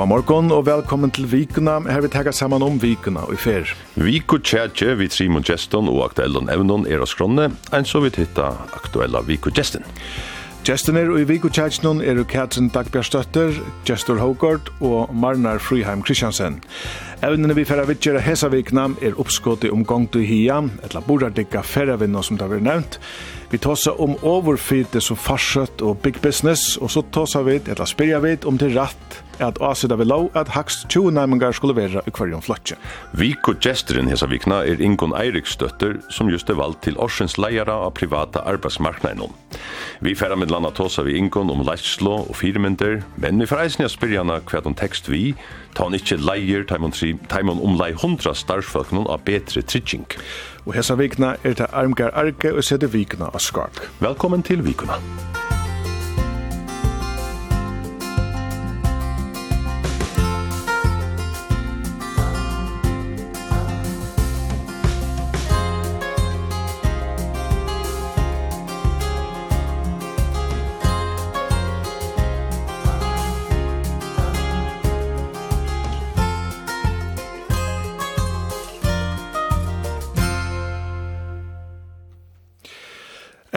Gåa morgon og velkommen til vikuna. Her vi tega saman om vikuna og i fer. Viku tjetje vi Simon Geston og aktuellon evnon er oss kronne, enn så vi titta aktuella viku gestin. Gestin er og i viku tjetjen er Katrin Dagbjørstøtter, Gjestor Hågård og Marnar Fryheim Kristiansen. Evnene vi færa vittjer hesa Hesavikna er oppskåti om gongtu hia, etla borardikka færa vinna som det har vært nevnt. Vi tåsa om overfyte som farsøtt og big business, og så tåsa vi, eller spyrja vi, om til ratt at Asida vi lov at hakst 20 nærmengar skulle være i kvarjon flotje. Viko gesteren hesa vikna er Ingon Eiriksdøtter, som just er valgt til Orsens leiara av privata arbeidsmarknaden. Vi færa med landa tåsa vi Ingon om leislo og firmynder, men vi færa eisne jeg spyrja hana hva hon tekst vi, ta hon ikkje leier, ta hon om lei hundra noen av betre tritjink. Og hesa vikna er det Armgar Arke og sette vikna av Skark. Velkommen til vikuna.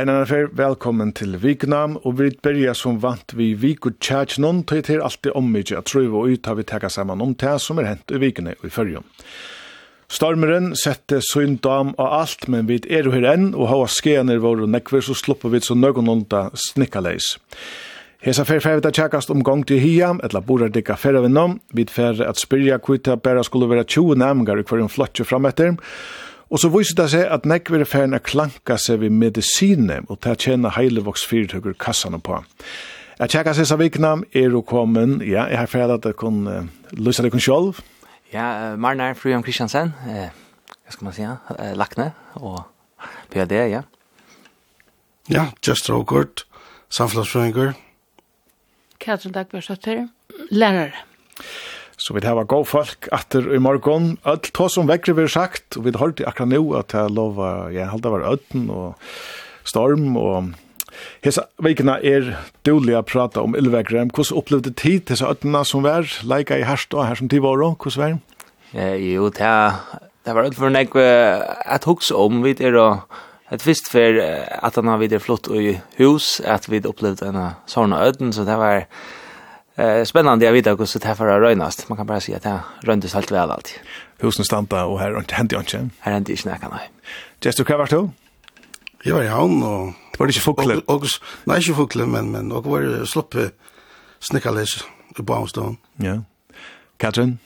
En annan fer, velkommen til Viknam, og vi byrja som vant vi Viku og Tjaj noen, til alltid alt det at og ut har vi teka saman om det som er hent i vikene og i fyrjum. Stormeren sette syndam av alt, men vi er jo her enn, og hava skener og nekver, så slupper vi så nøgonlunda snikkaleis. Hesa fer fer við at checkast um gong til hiam, ella burðar dikka fer við nom, við fer at spyrja kvita bæra skulu vera 20 næmingar í hverjum flotju fram eftir. Og så viser det seg at nekk vil ferna klanka seg ved medisine, og til ta tjena heilevoks fyrtøkker kassene på. Jeg tjekker seg så vikna, er du kommet? ja, jeg har ferdig at jeg kun uh, løse deg kun sjolv. Ja, uh, Marna er frujan Kristiansen, uh, hva skal man si, uh, lakne, og bygge ja. Ja, just råkort, samfunnsfrøyngur. Katrin Dagbjørsdøtter, lærere. Lærere. Så vi har gå folk atter i morgon. Alt to som vekkri vi sagt, og vi har hørt akkurat nå at jeg lova, jeg halda var øden og storm og Hesa veikina er dåliga prata om ylvegre. Hvordan opplevde tid disse ødena som var? Leika i herst og her som tid var hvordan var? Eh, jo, det, det var for nek at huks om vi er og Et visst for at han har videre flott i hus, at vi opplevde en sånn øden, så det var, Eh spännande jag vet också så här för Rönast. Man kan bara säga att det röndes helt väl allt. Husen stanta och här inte hänt inte. Här hänt inte näka nej. Just du kvar då? Jag var i och det var inte fåglar. Och nej inte fåglar men men och var sloppe snickarles i Boston. Ja. Katrin?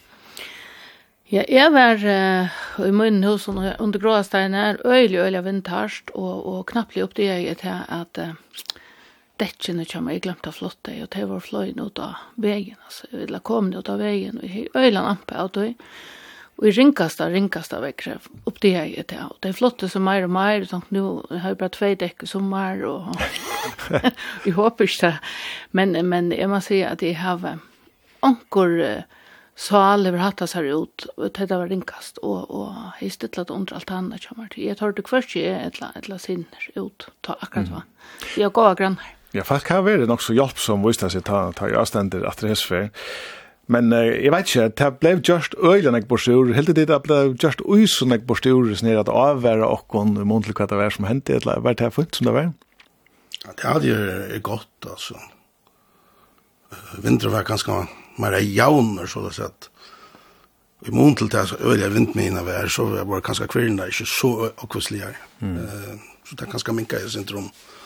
Ja, jeg var uh, i munnen hos henne under gråsteinen, øyelig, øyelig vintarst, og, og knapplig oppdaget jeg til at uh, dekkene kommer, jeg glemte å flotte, og det var fløyene ut av veien, altså, jeg ville komme ut av veien, og jeg øyland ampe av det, og jeg ringkast av, ringkast av vekkere, opp det jeg etter, og det flotte som mer og mer, og sånn, nå har jeg bare tvei dekk i sommer, og jeg håper ikke det, men, men jeg må si at jeg har anker sal över hatta seg ut, og det var ringkast, og, og jeg stittlet under alt annet kommer til. Jeg tar det kvart ikke, et eller annet sinner ut, ta akkurat hva. Jeg går av grannar. Ja, faktisk har vært nok så hjelp som viste seg ta, ta i avstender etter hessfer. Men uh, jeg vet ikke, det ble just øylen nek borste helt det det ble just uisen nek borste sånn at avvære okkon i til hva det var som hendte, eller var det funnet som det var? Ja, det hadde jo gått, altså. Vinteren var ganske mer jauner, så det sett. I mån til det, så øylen vintmina var, så var det ganske kvirna, ikke så okkvisligere. Mm. Uh, så det er ganske minka i syndrom. Mm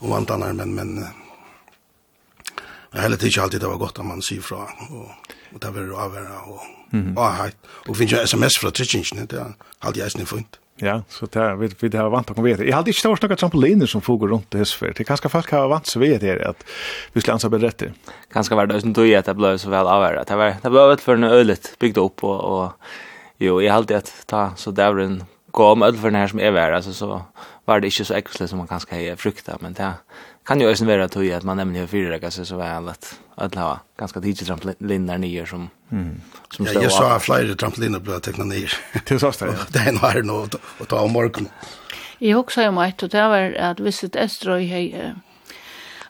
och allt annat men men Jag heller tycker alltid det var gott att man säger från och och där vill du avvara och ja hej och finns ju SMS från Tjetjenien det har jag inte funnit. Ja, så där vi vi har vant att komma vidare. Jag hade inte stått några trampoliner som fogar runt det här för. Det kanske folk har vant sig vid det att vi skulle ansa rätt. Kanske var det som då att det blev så väl avvara. Det var det blev ett för en ölet byggt upp och och jo, jag hade att ta så där en kom öl för den här som är värd alltså så var det inte så äckligt som man kanske har fruktat men det kan ju ösen vara att att man nämligen har fyra sig så väl att att ha ganska tidigt trampoliner ner som mm. som ja, jag sa flera trampoliner blev teckna ner till så ja. det är nog här nu att ta om morgon Jag också om ett och det var att visst Estroj hej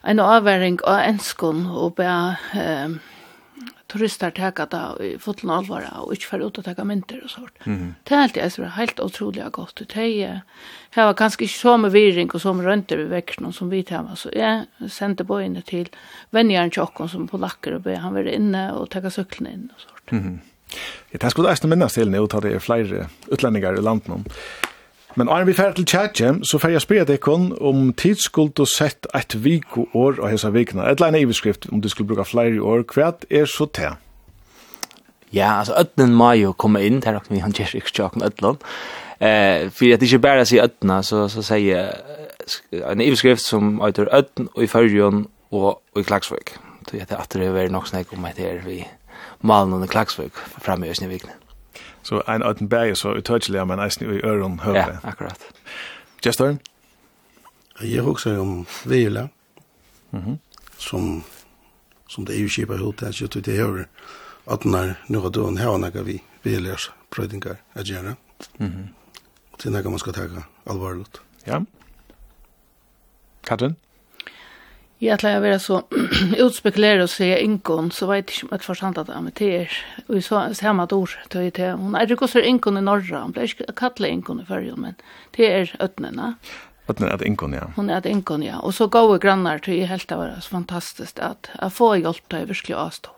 en avväring av enskon och bara eh, turister teka det i foten alvara og ikke fer ut og teka mynter og sånt. Mm -hmm. Det er alltid er helt utrolig godt. Det er, jeg var kanskje ikke så med viring og så med rønter i vekk som vi tema. Så jeg sendte på bøyene til vennjeren tjokken som på lakker og be han være inne og teka syklen inn og sånt. Mm -hmm. Jeg tenker skulle eisne minnes til nå, ta det er flere utlendinger i landet nå. Men Arne, vi fer til tjadje, så fer jeg spyrir dekkon om tidsskuld og sett et viko år og hesa vikna. Et leina iveskrift, om du skulle bruka flere år, hva er så te? Ja, altså, ötnen må jo komme inn, det er nok vi han gjerr ikke tjakken ötlen. Eh, for at det ikke bare sier ötna, så, så sier en iveskrift som øyter ötn og i fyrjon og i klagsvøk. Så jeg tror at det er nok snakk om at det er vi malen under klagsvøk framme i Østnevikne. Så en av den berg så uttøytelig, men eisen i øren høyre. Ja, akkurat. Gjestøren? Jeg husker om Vila, mm -hmm. som, som det er jo kjipa hot, jeg kjøtt ut i høyre, at når nå har døren her, når vi Vilas prøydinger er gjerne. Mm -hmm. Og det er noe man skal ta alvorlig. Ja. Katrin? Jeg ætla jeg å være så utspekulere og se Inkon, så vet jeg ikke om jeg forstand at jeg er til Og jeg sa hjemme et ord til jeg til. Hun er ikke også Inkon i Norra, hun ble ikke kattelig Inkon i førjen, men det er øtnene. Øtnene er et Inkon, ja. Hun er et Inkon, ja. Og så gode grannar til jeg helt av var så fantastisk at jeg får hjelp til jeg virkelig avstå.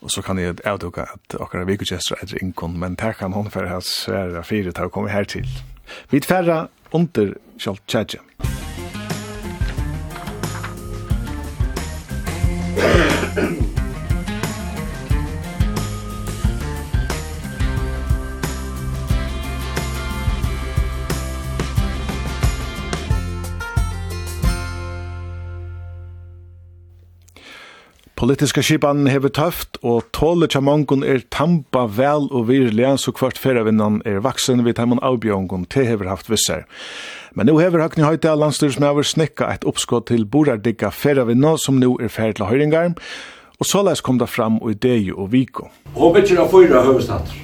Og så kan jeg avdukke at akkurat vi ikke er et Inkon, men det kan hun for hans svære fire til å komme her til. Vi tverra under Kjalt Tjadje. Musikk Politiska skipan hever tøft, og tåle tja mongon er tampa vel og virlig, så kvart feravinnan er vaksen vid heimann avbjongon te hever haft visser. Men nu hever Høgni Høyta landstyrsmøver snikka et oppskott til Borardigga Ferravinna, som nu er ferdig til Høyringar, og såleis kom det fram i Deju og Viko. Og bitter av fyra høvestatter.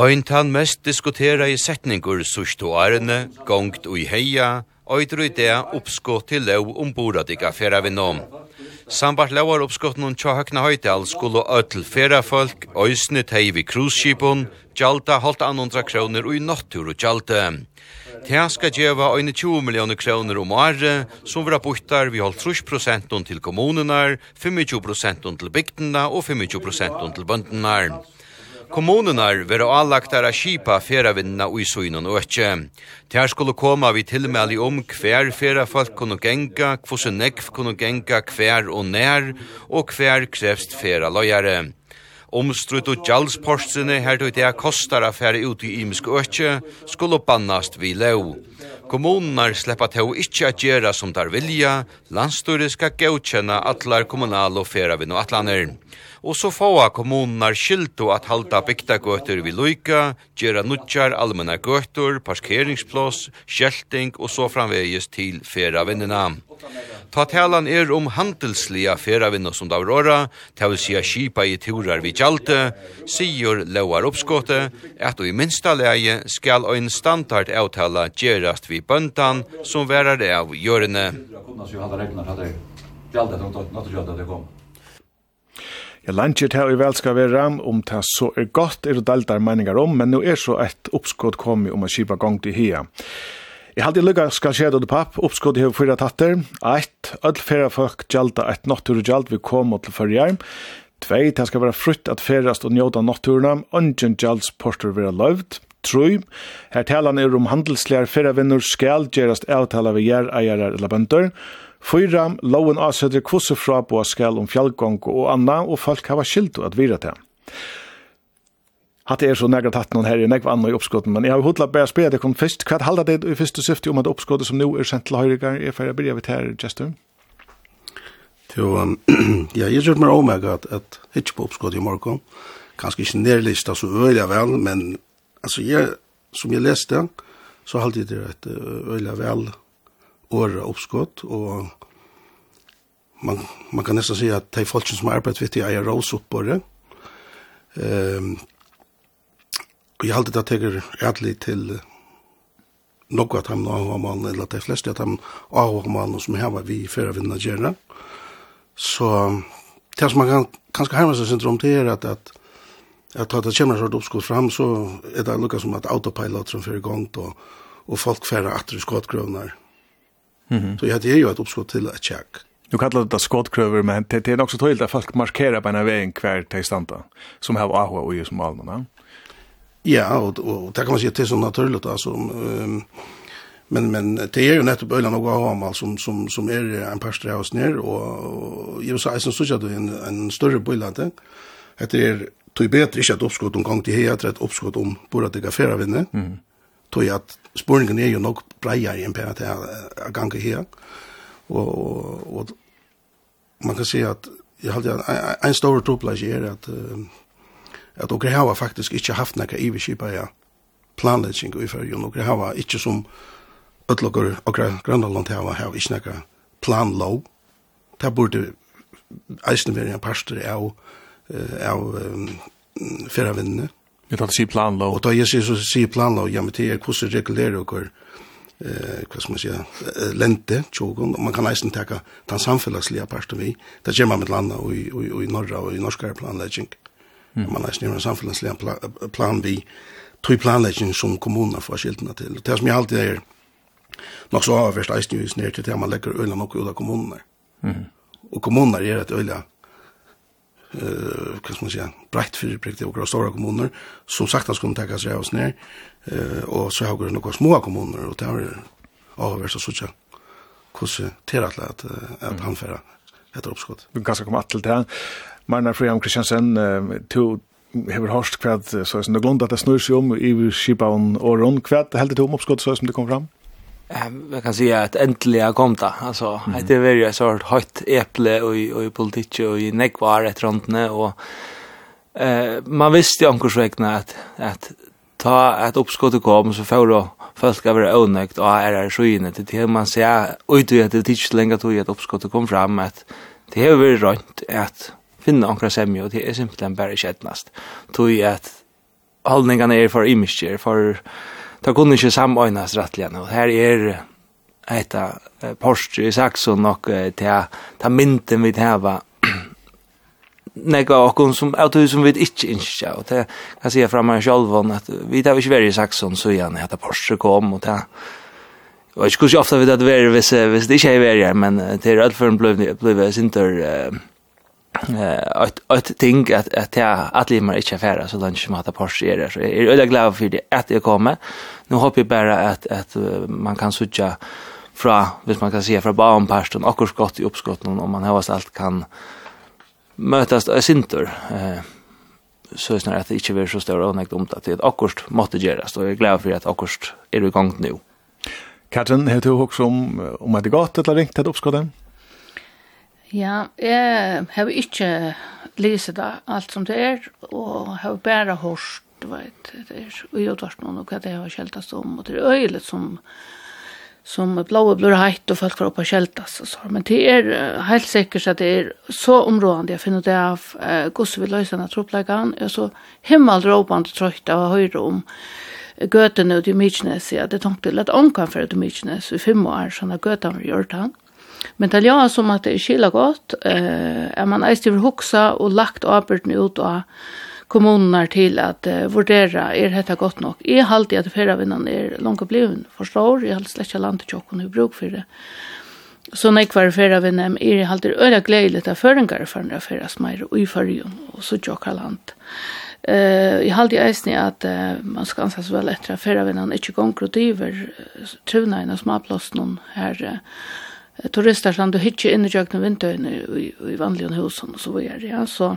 Ein tann mest diskutera i setningur sust og arne, gongt og i heia, oidru i det oppskott til lov om Boradika Ferravinna. Sambart lauar uppskottnum tja høgna høydal skulle öll ferafolk, òsne tei vi krusskipun, gjalda holdt anundra kroner og i nottur og gjalda. Det skal djeva 20 millioner kroner om året, som vera buttar vi holdt 30 til kommunerna, 25 til bygdena og 25 til bøndena. Kommunerna vera avlagtar a kipa feravinna ui suinon og ekki. Ter skulle koma vi tilmæli om hver ferafolk kunne genga, kvose nekv kunne genga hver og nær, og hver krevst fera løyare omstrutt og gjaldsporsene her til det kostar affære ut i imisk økje skulle bannast vi lov. Kommunar sleppa til ikkje at gjera som tar vilja, landstyret skal gaukjena atlar kommunal og færa vinn og atlaner og så få av kommunene skilt og at halda bygdagøtur vi loika, gjøre nutjar allmenna gøter, parkeringsplås, skjelting og så framvegis til feravinnina. Ta talan er om handelsliga feravinna som davrora, ta vil sia kipa i turar vi gjalte, sier lauar oppskåte, at og i minsta leie skal ein standard avtala gerast vi bøndan som verar av gjørende. Kunnas regnar hadde gjaldet, nått at det kom. Jeg lansjer til i vel skal være om det så er godt er det deltar meninger om, men nå er så et oppskott kommet om å kjipa gong til hia. Jeg halte lykka skal skje det papp, oppskott hever fyra tatter. Eit, öll fyrra folk gjalda et natturgjald vi kom til fyrjar. Tvei, det skal være frutt at ferast og njóta notturna, ungen gjaldsporter vera løvd. Troi, her talan er om handelslegar fyrra vinnur skal gjerast avtala vi gjer eier eller bøndur. Fyra, loven avsetter kvosse fra på skal om fjallgång og anna, og folk hava skilt at vira til. Hatt er så negra tatt noen her i negva anna i oppskotten, men jeg har hodla bare spela det kom fyrst. Hva halda det i fyrste syfti om at oppskottet som nå er sendt til høyrigar er fyrir byrja vidt her, Jester? Jo, ja, jeg gjør meg omega at, at ikke på oppskottet i morgon, kanskje ikke nærlista så øyla vel, men altså jeg, som jeg leste, så halte jeg det et øyla vel åra oppskott, og man, man kan nesten si at de folkene som har arbeidt vidt, i eier rås opp på det. Um, og jeg halte det teker ædlig til noe at han har malen, eller at de fleste at han har malen som har var vi i fyrre vinner gjerne. Så det som man kan, kanskje hermer seg syndrom til er at, at at tar at det kommer sånn oppskott fram, så er det lukket som at autopilot som fører gongt, og, og folk færre atter i skottgrøvner. Mm -hmm. Så ja, det er jo et oppskott til et tjekk. Du kallar det skotkrøver, men det er nok så tøylt at folk markerer på en vei hver til standa, som har AHA og i som almen, ja? og, og, det kan man si at det er så naturligt, altså, um, men, men det är ju nettopp öland några av Ahamal som, som, som är en par av oss ner. Och, og jeg sa, jeg synes det en, en större bøylande, Det är tog bättre inte et uppskott om gång till her, ett uppskott om bara att det kan fære vinne, mm tog at spurningen er jo nok breier enn på at jeg ganger her. Og, og, og man kan si at jeg halte en, en stor topplage er at at dere har faktisk ikke haft noe iverskipa ja planlegging i fyrje, og dere har ikke som ødlokker og grønland har, har ikke plan planlov. Det burde eisen være en parster av, av um, ferravinnene. Vi tar sig planlov. Och då är det så sig planlov, ja men det är kusse regulerar och eh vad ska man säga lente tjogon och man kan nästan ta den samhällsliga parter vi Det gör man med landa och i och i norra och i norska planläggning mm. man nästan en samhällsliga plan vi tre planläggning som kommunerna får skiltna till det som jag alltid är nog så har först ice ju ner till att man lägger öl och kommunerna. mm. och kommunerna är ett öliga eh kan man säga brett för brett och några stora kommuner som sagt att skulle ta sig av oss ner eh och så har vi några små kommuner och där har vi så såcha hur till att att att anföra ett uppskott. Vi kan komma till det. Marna Friam Christiansen to hevur hørst kvæð so er snur glunda at snur sum yvir skipaun og rund kvæð heldur to uppskott så som det kom fram jag kan säga att äntligen kom det. Alltså mm. det är ju så hårt hött äpple och och i politik och i nekvar ett runtne och eh man visste ju ankurs vägna att att ta ett uppskott kom så får då folk över onökt och är det så inne till det man ser ut att det inte längre tog ett uppskottet kom fram att det är väl rätt att finna ankra semje och det är simpelthen bara skättnast tog ju att hållningarna är för image för ta kunne ikke samøynes rettelig nå. Her er et eita Porsche i Saxon nok til ta mynden vi hava nega okkur som auto som vi ikke innskja og det kan jeg fra meg selv at vi tar ikke vært i Saxon så gjerne at Porsche kom og det og jeg skulle ikke ofte vite at vi er hvis, hvis det ikke er vært her men til Rødføren ble, for en bløy bløy ett ett ting att att jag att limma inte affärer så lunch mat att Porsche är så är jag glad för det att det kommer. Nu hoppas jag bara att att man kan söka fra, hvis man kan se fra barnparsten, akkurat skott i uppskotten om man har allt kan mötas av sintor. Eh, så är snarare att det inte blir så stor nekt om det. Det akkurst måste göras och jag är glad för att akkurst är i gång nu. Katrin, har du också om, om att det gått eller ringt ett uppskottet? Ja, jeg har ikke lyset det alt som det er, og har bare hørt, du vet, det er ujotvart noen, og hva det har kjeltast om, og det er øyelig som som blåa blur heitt og folk får opp og kjeltast og så. Men det er helt sikkert at det er så områdende jeg finner det av eh, gosse vi løser denne troppleggene, og så himmelråpende trøyt av høyre om gøtene ut i mykines, ja, det tenkte jeg lett for ut i mykines i fem år, sånn at gøtene vi gjort han. Men det er som at det er skila godt, eh, er man eist til hoksa og lagt arbeidene ut av kommunene til at uh, vurdere er dette godt nok. Jeg halt alltid at ferravinnan er langt långa bliven, forstår, jeg har slett ikke landet tjokken i bruk for det. Så når jeg var ferravinnan er jeg alltid i gledelig til føringer for når jeg ferras meir og i fyrjun og så tjokka land. Uh, jeg har alltid eisni at uh, man skal anses vel etter at ferravinnan ikke gong gong gong gong i gong gong gong gong gong turister som du hittar in i jökna vintern i, i vanliga husen och så vidare. Ja, så,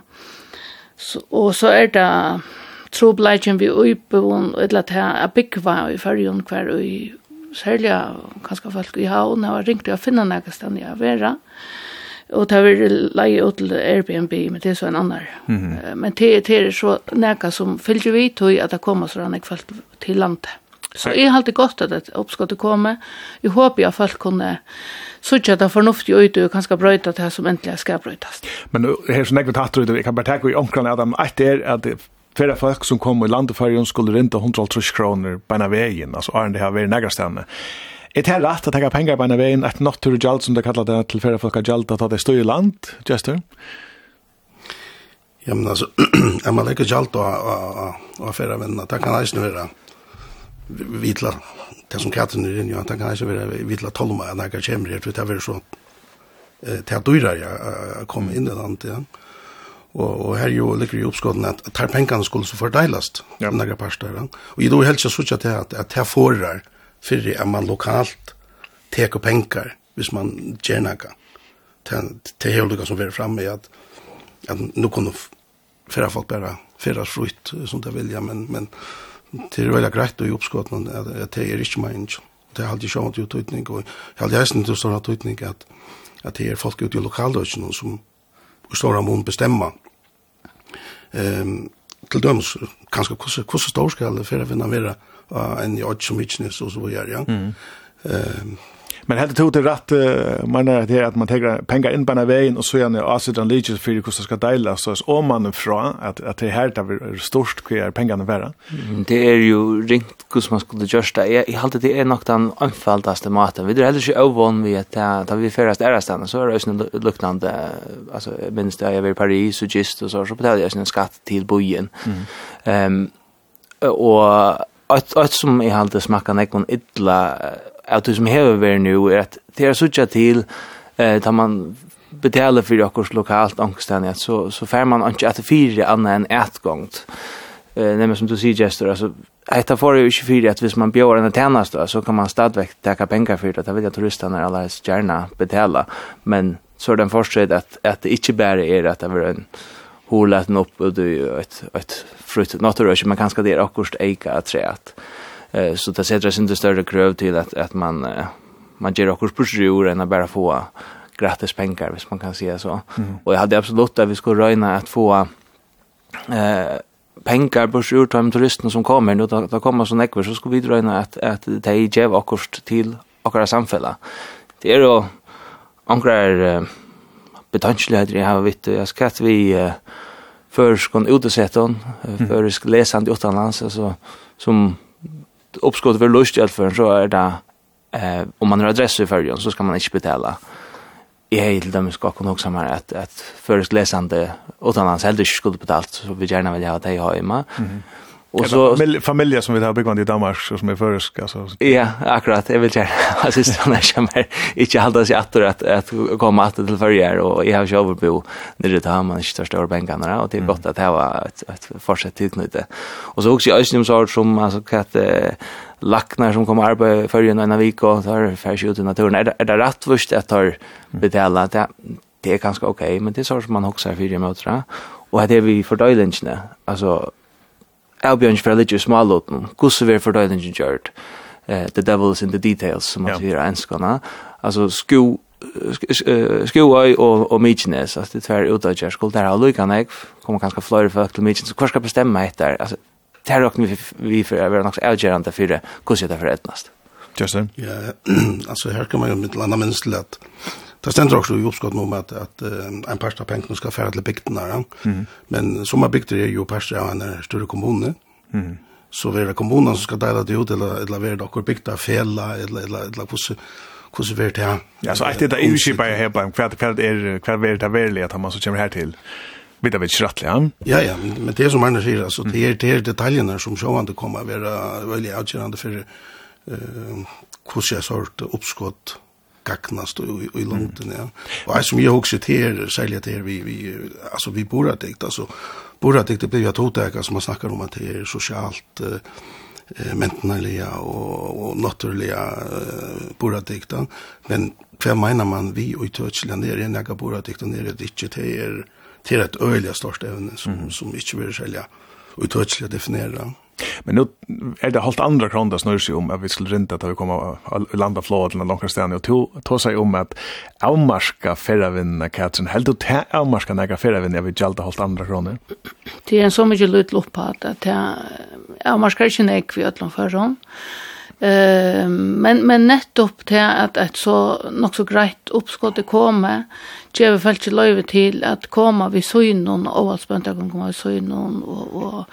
så, och så är det troblagen vi uppevån och ett lat här att byggva i färgen kvar i särliga ganska folk i havn har ringt jag finna någonstans jag vera. Och det vill leie ut till Airbnb, men det är så en annan. Mm -hmm. Men det, det är så näka som fyller vi till att det kommer sådana folk till landet. Så jeg har alltid gott att det oppskottet kommer. Jag hoppas at folk kunde suttja det fornuftig ut og kanskje brøyta det som endelig skal brøytas. Men her som jeg vil tatt ut, jeg kan bare takke i omkran av dem, et er at flere folk som kom i landeførjen skulle rinda 130 kroner beina veien, altså er det her veien negrastene. Er det her rett å tenke penger beina veien, et naturgjald som det kallar det til flere folk av gjald, at det stod i land, Jester? Ja, men altså, man må legge gjald og affæra venner, det kan eisen være vitla det som katten er inne, det kan ikke være vidla tolma enn jeg kommer her, for det er så det er dyrer jeg kommer inn i landet, ja. Og, og her jo ligger jo oppskåten at tar pengene skulle så fordeilast ja. några parster. Og i helt helst så sier at, at her forer for at man lokalt teker penger hvis man gjør noe. Det er jo noe som er fremme at, at nå kunne færre folk bare færre frukt som det vilja, men, men det er veldig greit i oppskåten at, at det er ikke mange. Det er alltid sjående ut tøytning, og jeg har leisen til stor tøytning at, at det er folk ute i lokaldøkene som i stor mån bestemmer. Um, til døms, kanskje hvordan stor skal det for å finne være uh, enn i 8 som ikke og så videre. Ja. Mm. Um, Men helt tog det rätt man är det att man tar pengar in på den vägen och så gör ni asset and legislativ för hur det ska dela så om man ifrån att att det här där störst kvar pengarna vara. Det är ju ringt hur man skulle justa. Jag håller det är nog den anfalldaste maten. Vi det heller ju ovan vi att att vi färast är stan så är det liknande alltså minst jag är i Paris och just och så så betalar jag en skatt till bojen. Ehm och att att som jag hade smakar någon illa att det som hever vi nu är att det är sådär till eh, tar man betalar för okkurs lokalt angständigt så, så får man inte att fyra annat än ett gångt Eh, nämligen som du säger Gestor, alltså Eta får ju inte fyra att hvis man bjöd en tjänst då så kan man stadväck täcka pengar för det. Det vill jag turisterna alla gärna betala. Men så är den förstått att, att det inte bara är att det var en hålet upp och det är ett, ett frukt. Något rör sig man kanske det är akkurat eka att säga att Eh så det sätter sig inte större kröv till att att man man ger också på än att bara få gratis pengar, hvis man kan säga så. Mm. Och jag hade absolut att vi skulle röjna att få eh pengar på sjur till turisterna som kommer nu då, då kommer sån ekver så skulle vi dröjna att att det är ju också till våra samfälla. Det är då ankrar betankligheter jag har vitt jag ska att vi förskon utesätton försk läsande utanlands alltså som uppskottet för lust i allför så är det eh om man har adress i färjan så ska man inte betala. Jag är helt dem ska kunna också mer att att först läsande utan hans helt skulle betalt så vi gärna vill ha det hemma. Mm. Och så familjer som vi har byggt i Danmark som är försk alltså. Ja, akkurat. Jag vill säga alltså så när jag mer inte hålla sig att att att komma att till förr och jag har ju överbo när det har man inte största bänkarna där och det är gott att det var ett ett fortsatt tillknyte. Och så också i Ösnum så som alltså katt lacknar som kommer arbeta för en annan vecka och tar färs ut i naturen. Är det, är det rätt först att ta betala? Det, det är ganska okej, okay, men det är så som man också för i mötra. Och det är vi fördöjlingene. Alltså avbjørns for religious smålåten, gusse vi er fordøylingen gjort. eh, the devil is in the details, som man sier enskana, altså sko, skoøy og, og mykines, at det tver utadgjør skuld, der har lykkan jeg, kommer ganske flyr folk til mykines, kvar skal bestemme etter, altså, det her råkner vi, vi for å være nok avgjørende for det, hvordan er det for etnast? Justin? Ja, altså her kan man jo mitt landa minst til Det ständer också i uppskott om att, att en parst av pengarna ska färra till bygderna. Mm. Men sommarbygder är ju parst av en större kommun. Mm. Så det kommunen som ska dela det ut eller, eller vara dock bygda fälla eller, eller, eller hur hur vart det? Ja, så att det är ju bara här på kvart kvart är kvart vart det väl att man så kommer här till vet jag vet ja. Ja ja, men det som man säger alltså det är det är detaljerna som sjåvande kommer vara väldigt avgörande för eh hur ska sort uppskott gagnast och i London, ja. Og Och som jag också till sälja till vi vi alltså vi borde täckt alltså at dikt, det blir jo hotäka som man snakkar om att det är socialt eh mentalliga och och naturliga eh, at dikt, men hva menar man vi og i Tyskland det är några borde täckt och det ikke til till til et öliga största evne som mm. som inte vill sälja og i Tyskland definiera. Men nu är det halt andra kronda snurr sig om att vi skulle rinta att vi kommer landa flåa till en långa stjärn och to, ta sig om att avmarska färravinna katsen. Helt ut här avmarska näga färravinna jag vill gälda halt andra kronor. Det är en så mycket lut loppa att jag avmarska inte näg vi ötlan förrän. Uh, men men nettopp till att ett så något så grejt uppskott kommer gjeve fælki løyve til at koma vi søgnun, og at spønta kan koma vi søgnun, og, og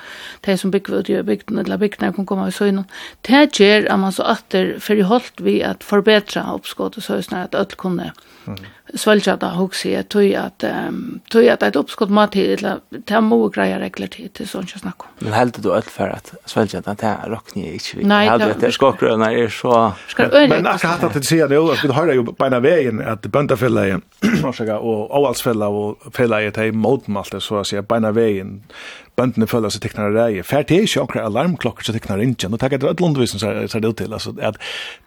de som bygger ut i bygden, eller bygden kan koma vi søgnun. Det gjør at man så atter forholdt vi at forbetra oppskått så snart at ødel kunne svælja da hoksi, at tøy at, um, tøy at et oppskått mat til, eller det må greia regler til, til sånn jeg snakker. Men heldig du alt for at svælja da, det råkni jeg ikke vi. Nei, det er skåkrøyna er så... Men akkurat at du sier det jo, vi har jo beina veien at bøndafellegi, Sandvika og Åalsfella og fella i tei motmalte, så å si, beina veien, bøndene føler seg teknar rei. Fær til ikke akkurat alarmklokker som teknar ikke, og takk etter et lundvisen ser det ut til, altså, at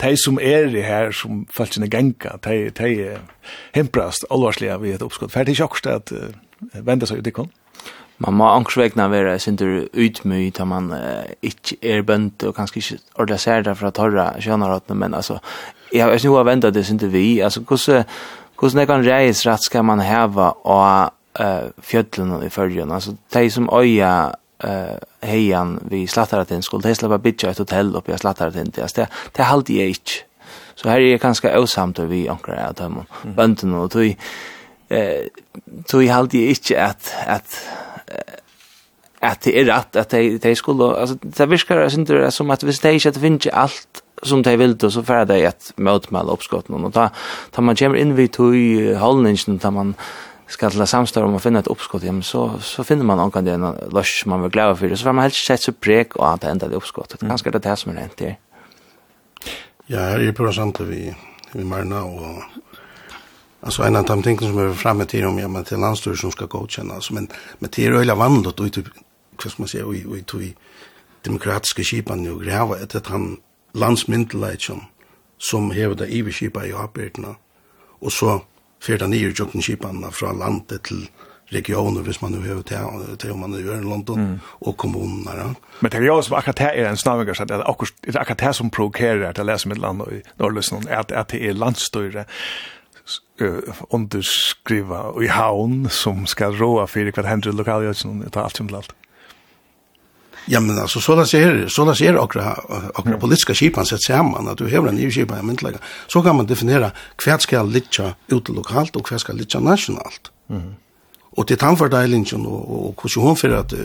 de som er i her, som følt sine genka, de, de himprast alvarslige vi et oppskott. Fær til ikke akkurat at uh, vende seg ut i man må angstvägna være sindur utmöj da man uh, ikke er bönt og kanskje ikke ordentligt ser det fra torra könarhatna men altså, jeg har nu har väntat det inte vi altså, hvordan hvordan det kan reis rett skal man heva av uh, fjällen i förgrunden alltså de som øya uh, hejan vi Slattaratin skulle de släppa bitcha ett hotell upp jag slattar att inte Det, det halt jag inte Så här är det ganska osamt vi ankar att dem, mm. och og tog, eh, tog halt jag inte att att att det är rätt att de, de skulle, alltså det viskar jeg det som att vi stage att finna allt som de vil då så får de ett motmäla uppskotten och ta tar man kommer in vid tog hållningen tar man ska till samstår om å finna ett uppskott hem så så finner man någon den løs man vil glede för så får man helt sett så präk och att ända det uppskottet mm. ganska det det som är rent det. Ja, her er på samt vi vi Marna och Alltså en av de tingene som er fremme til om ja, men till landstyr som ska altså, men men til är öliga vandrat och typ vad man si, och i och i demokratiska skipan nu gräva att han landsmyndeleitjon som hever det i iverskipa i arbeidene, og så fyrir det nye jokkenskipanna fra landet til regioner, hvis man nu hever til, til om man gjør i London, mm. og kommunene. Ja. Men det er jo som akkurat det er en snavinger, så det er akkurat det som provokerer til å lese mitt land i Norrløsland, at, at det er landstøyre uh, underskriva i havn som skal råa fyrir hva hender i lokalgjøtsen, det er alt som alt. Ja, men alltså sådana ser sådana ser okra okra mm. politiska skipan sett samman att du har en ny skipan lägga. Så kan man definiera kvärt ska litcha ut lokalt och kvärt ska litcha nationellt. Mm. Och det tanfördelningen och och hur hon för att uh,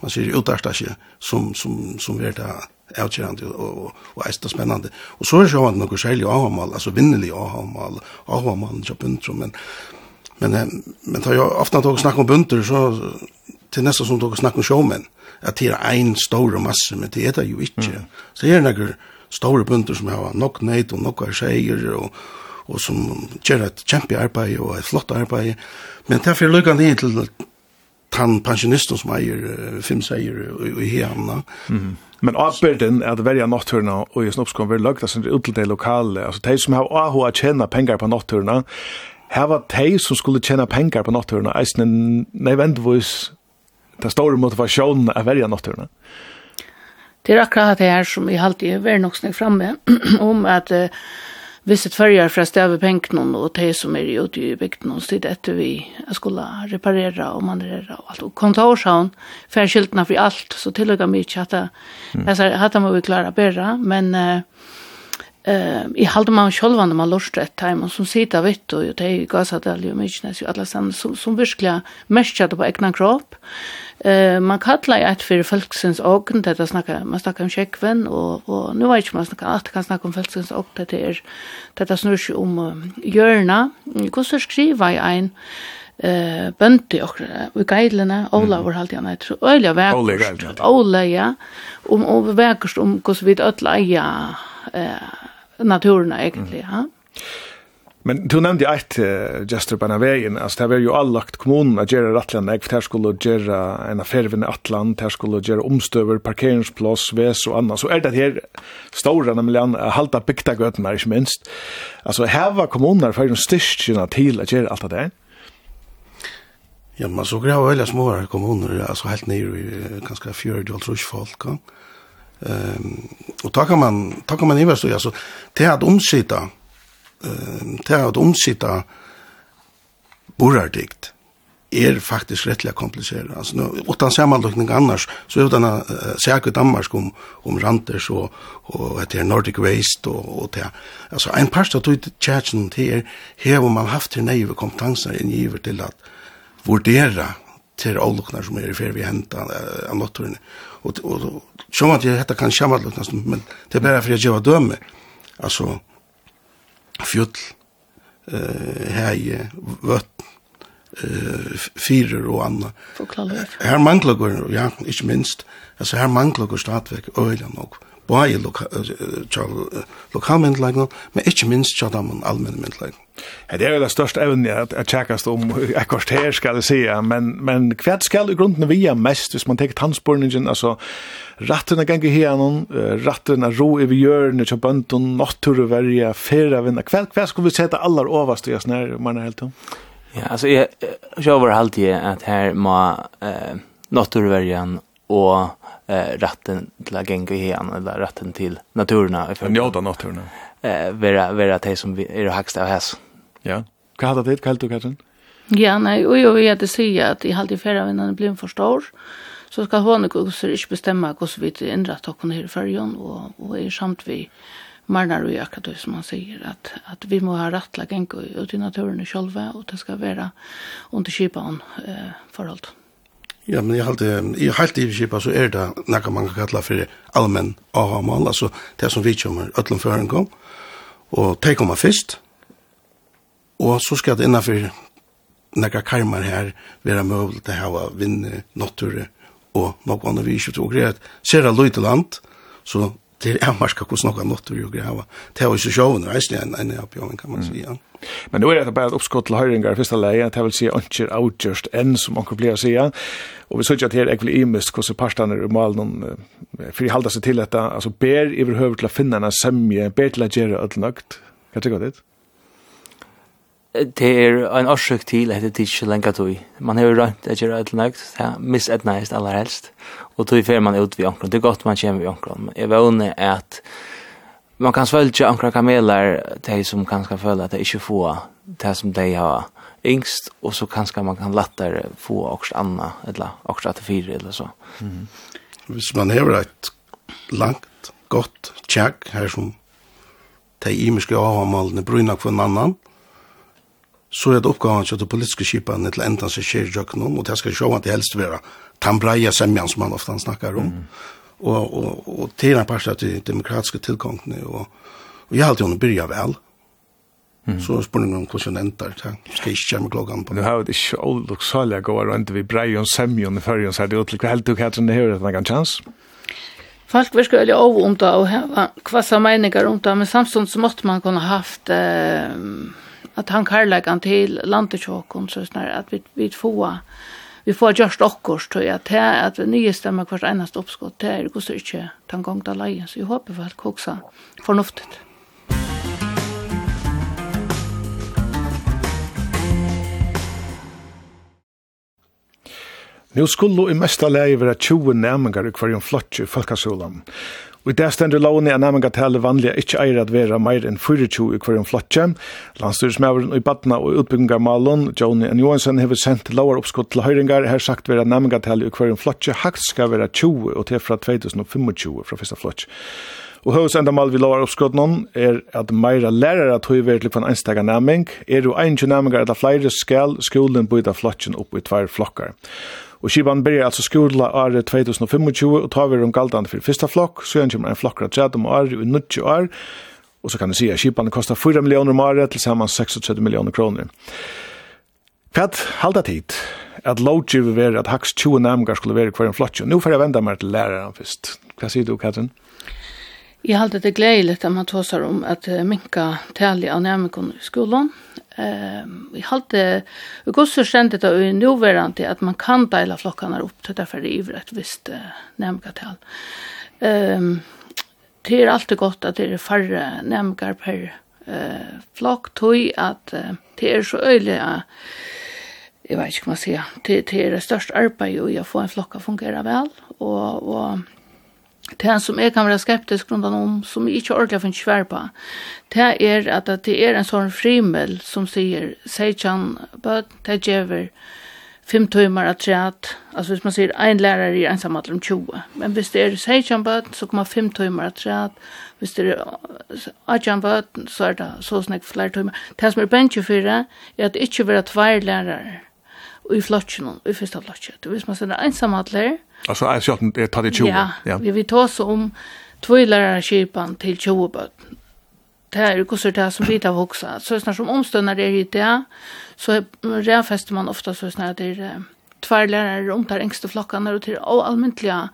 man ser utarta sig som som som är det avgörande och och är spännande. Och så är det ju att något skäl jag har mal alltså vinnelig och har mal har man jag men men men tar jag ofta att snack om bunter så det er nesten som dere snakker om showmen, at det er en stor masse, men det er det jo ikke. Mm. Så det er noen store bunter som har nok nøyt og nok skjeier, og, og som gjør et kjempe arbeid og et flott arbeid. Men det er for han inn til tann pensjonisten som eier uh, fem seier i hjemme. Mm. Men avbyrden er at verja natturna og i snoppskån vil lagda sin ut til det lokale. Altså, de som har ahu å tjene penger på natturna, her var de som skulle tjene penger på natturna, eisen nødvendigvis den store motivasjonen att välja naturen. Det er akkurat det her som jeg alltid er veldig nok snakk framme om att eh, visst följer för att stäva penken og det som er ute i bygden og det etter vi skulle reparere og manövrera og alt. Og kontorshavn færskiltene for alt, så tillägga mye at det mm. at det må vi klare bedre, men Uh, Eh, i halde man själva när man lust ett time som sitter vitt och det är gasat alla människor alla sen som som verkligen mäskade på egna kropp. Eh man kallar ett för folksens ögon det där snackar man snackar om checkven och och nu vet jag man snackar att kan snacka om folksens ögon det är det där snurr om hjörna. Hur ska skriva i en eh bønti okkur vi geilina Ola var halt hann eitt øyla verk Ola ja om um verkst um kos vit öll eiga eh naturen egentlig, ja. Men du nevnte eit, uh, Jester veien, altså det var jo allagt kommunen at gjøre rattland, jeg, for her skulle gjøre en affærvinne Atlant, her skulle gjøre omstøver, parkeringsplass, ves og annet, så er det her store, nemlig an, halda bygda gøtene her, ikke minst. Altså, her var kommunen for en styrkjene til at gjøre alt det der. Ja, man så greia veldig små kommuner, altså helt nere i ganske fjord og trusfolk, ja. Ehm och tar kan man tar kan man ju så alltså till att omsitta ehm till att omsitta borardikt är faktiskt rättligt komplicerat. Alltså nu utan sammanläggning annars så utan uh, säkert Danmark om om ranter så och att det är Nordic Waste och och det alltså en pastor tog ut churchen till här har man haft en naiv kompetenser i givet till att vurdera til avlukknar som er i fer vi henta av lottorene. Og, og, og som at jeg hetta kan kjamma lukna, men det er bare for jeg gjeva døme. Altså, fjull, uh, hei, vøtt, uh, fyrer og anna. Her manglagur, ja, ikke minst, altså her manglagur stadvek, øyla nok, bare lokalmyndelagen, men ikke minst til de allmenne Ja, Det er jo det største evne at jeg tjekkast om akkurat her, skal jeg si, men, men hva skal i grunden vi er mest, hvis man tenker tannspørningen, altså rattene ganger hjernen, rattene ro i vi gjør, hjørne, til bønden, naturverje, ferievinner, hva, hva skal vi sette aller overst i oss nær, man er helt om? Ja, altså, jeg, jeg, jeg, jeg, jeg, jeg, jeg, jeg, jeg, jeg, jeg, eh rätten till att gänga igen eller rätten till naturen för då naturen. Eh vara vara det som vi är det högsta av häs. Ja. Vad hade det kallt du kanske? Ja, nej, och jag vet att säga att i halvt i förra innan det blir för stor. Så ska hon och så inte bestämma hur så vitt inrätt och kunna för jön och och är samt vi marnar och ökar det som man säger att att vi må ha rätt att gänga ut i naturen själva och det ska vara under kipan eh förhållande. Ja, men jeg halte, jeg halte i kipa så er det nekka man kan kalla for allmenn AHA-mål, altså det som vi kommer ötlom føren kom, og det kommer først, og så skal det innanfor nekka karmar her være møvlig til hava vinne, natur, og nokon av vi ikke tog greit. Ser det land, så det er marska hos nokka notter og grava. Det er jo ikke sjåven, det er ikke en, en oppgjøven, kan man si. Mm. Men nå er det bare et oppskott til høyringar i første leie, det vil si ikke avgjørst enn, som anker blir å si. Og vi synes at her er ikke imest hvordan parstene er malen, for de halda seg til dette, altså ber i høver til å finne en semje, ber til å gjøre alt nøgt. Hva tykker du det? Det er en årsøk til at det ikke lenger tog. Man har jo rønt at gjøre alt nøgt, det er misetnæst aller helst og tog fer man ut vid ankron. Det er godt man kommer vi ankron. Men jeg vågne at man kan svølge ankron kameler de som kan skal føle at de ikke får det som de har yngst, og så kanskje man kan lettere få også anna, eller også til fire, eller så. Mm -hmm. Hvis man har et langt, godt tjekk her som de imiske avhamalene bryna for en annan, så er det oppgaven til det politiske skipene til enda som skjer i og det skal sjå at det helst være tambreia semjan som man ofta snackar om. Mm. Och, och, och till den parten till demokratiska tillgången. Och, och jag har alltid hunnit börja väl. Mm. Så spurning om hvordan endar, det skal ikke komme klokken på. Nu har det ikke oluksalig å være rønt vi brei og semjon i førjen, så er det utlik, hva helt du katrin det her, at man kan chans? Folk virker veldig av om det, og hva kvassa meninger om det, men samstånd så måtte man kunne haft eh, at han karlægan til landetjåkon, så snar, at vi, vi får vi får gjørst okkurs, tror jeg, til at vi nye stemmer hvert eneste oppskott, det er gos ikke den gang da leien, så jeg håper vel koksa fornuftet. Nå skulle i mesta leie være 20 næmingar i hverjum flotje i Falkasjolan. Og i det stender lovene er nærmenga tale vanlige ikke eier at vera meir enn 24 i hverjum flotje. Landstyresmæveren i Badna og utbyggingarmalen, Joni N. Johansen, hever sendt lovar oppskott til høyringar, her sagt vera nærmenga tale i hverjum flotje, hakt skal vera 20 og til fra 2025 fra fyrsta flotje. Og høys enda mal vi lovar oppskott noen er at meira lærere at tog ver til en einstaka næming, er jo ein næmingar at flere skal skolen byta flotjen opp i tvær flokkar. Og skipan byrjar altså skola året 2025 og tar vi om galdan for fyrsta flokk, så gjerne kommer en flokkra tredje om året i 90 år, og så kan du si at skipan kostar 4 millioner om året, til saman 36 millioner kroner. Hva halda tid at lovgivet være at haks 20 nærmengar skulle være hver en flotje? Nå får jeg venda meg til læreren først. Hva sier du, Katrin? Jag har det gledelig att man tåsar om att minka tälja av nämnkon i skolan. Ehm vi har det går så sent det är nu verant att man kan dela flockarna upp till därför det är rätt visst nämnkatal. Ehm det är alltid gott att det är färre nämnkar per eh flock tog att det är så öjliga jag vet inte hur man säger det, det är det största arbetet och jag får en flocka fungera väl och, och Det som jeg kan være skeptisk grunnen om, som jeg ikke ordentlig finner svær på, det er at det er en sånn frimel som sier, sier han, det gjør fem timmar att träd. Alltså hvis man säger en lärare är ensam att om 20. Men hvis det är sejtjamböt så kommer fem timmar att träd. Hvis det är atjamböt så är det så snäck fler timmar. Det som är bänkje för det är att det inte vara tvär lärare i flotchen i första flotchen. Du vet man såna ensamadler. Alltså jag så att det tar det 20. Ja, ja. vi vi tar så om två lärare kipan till 20 böt. Det är ju kusser det som bit av vuxna. Så snart som omstönar det hit det så räfäster man ofta så snart det är två lärare runt där ängste flockarna och till allmäntliga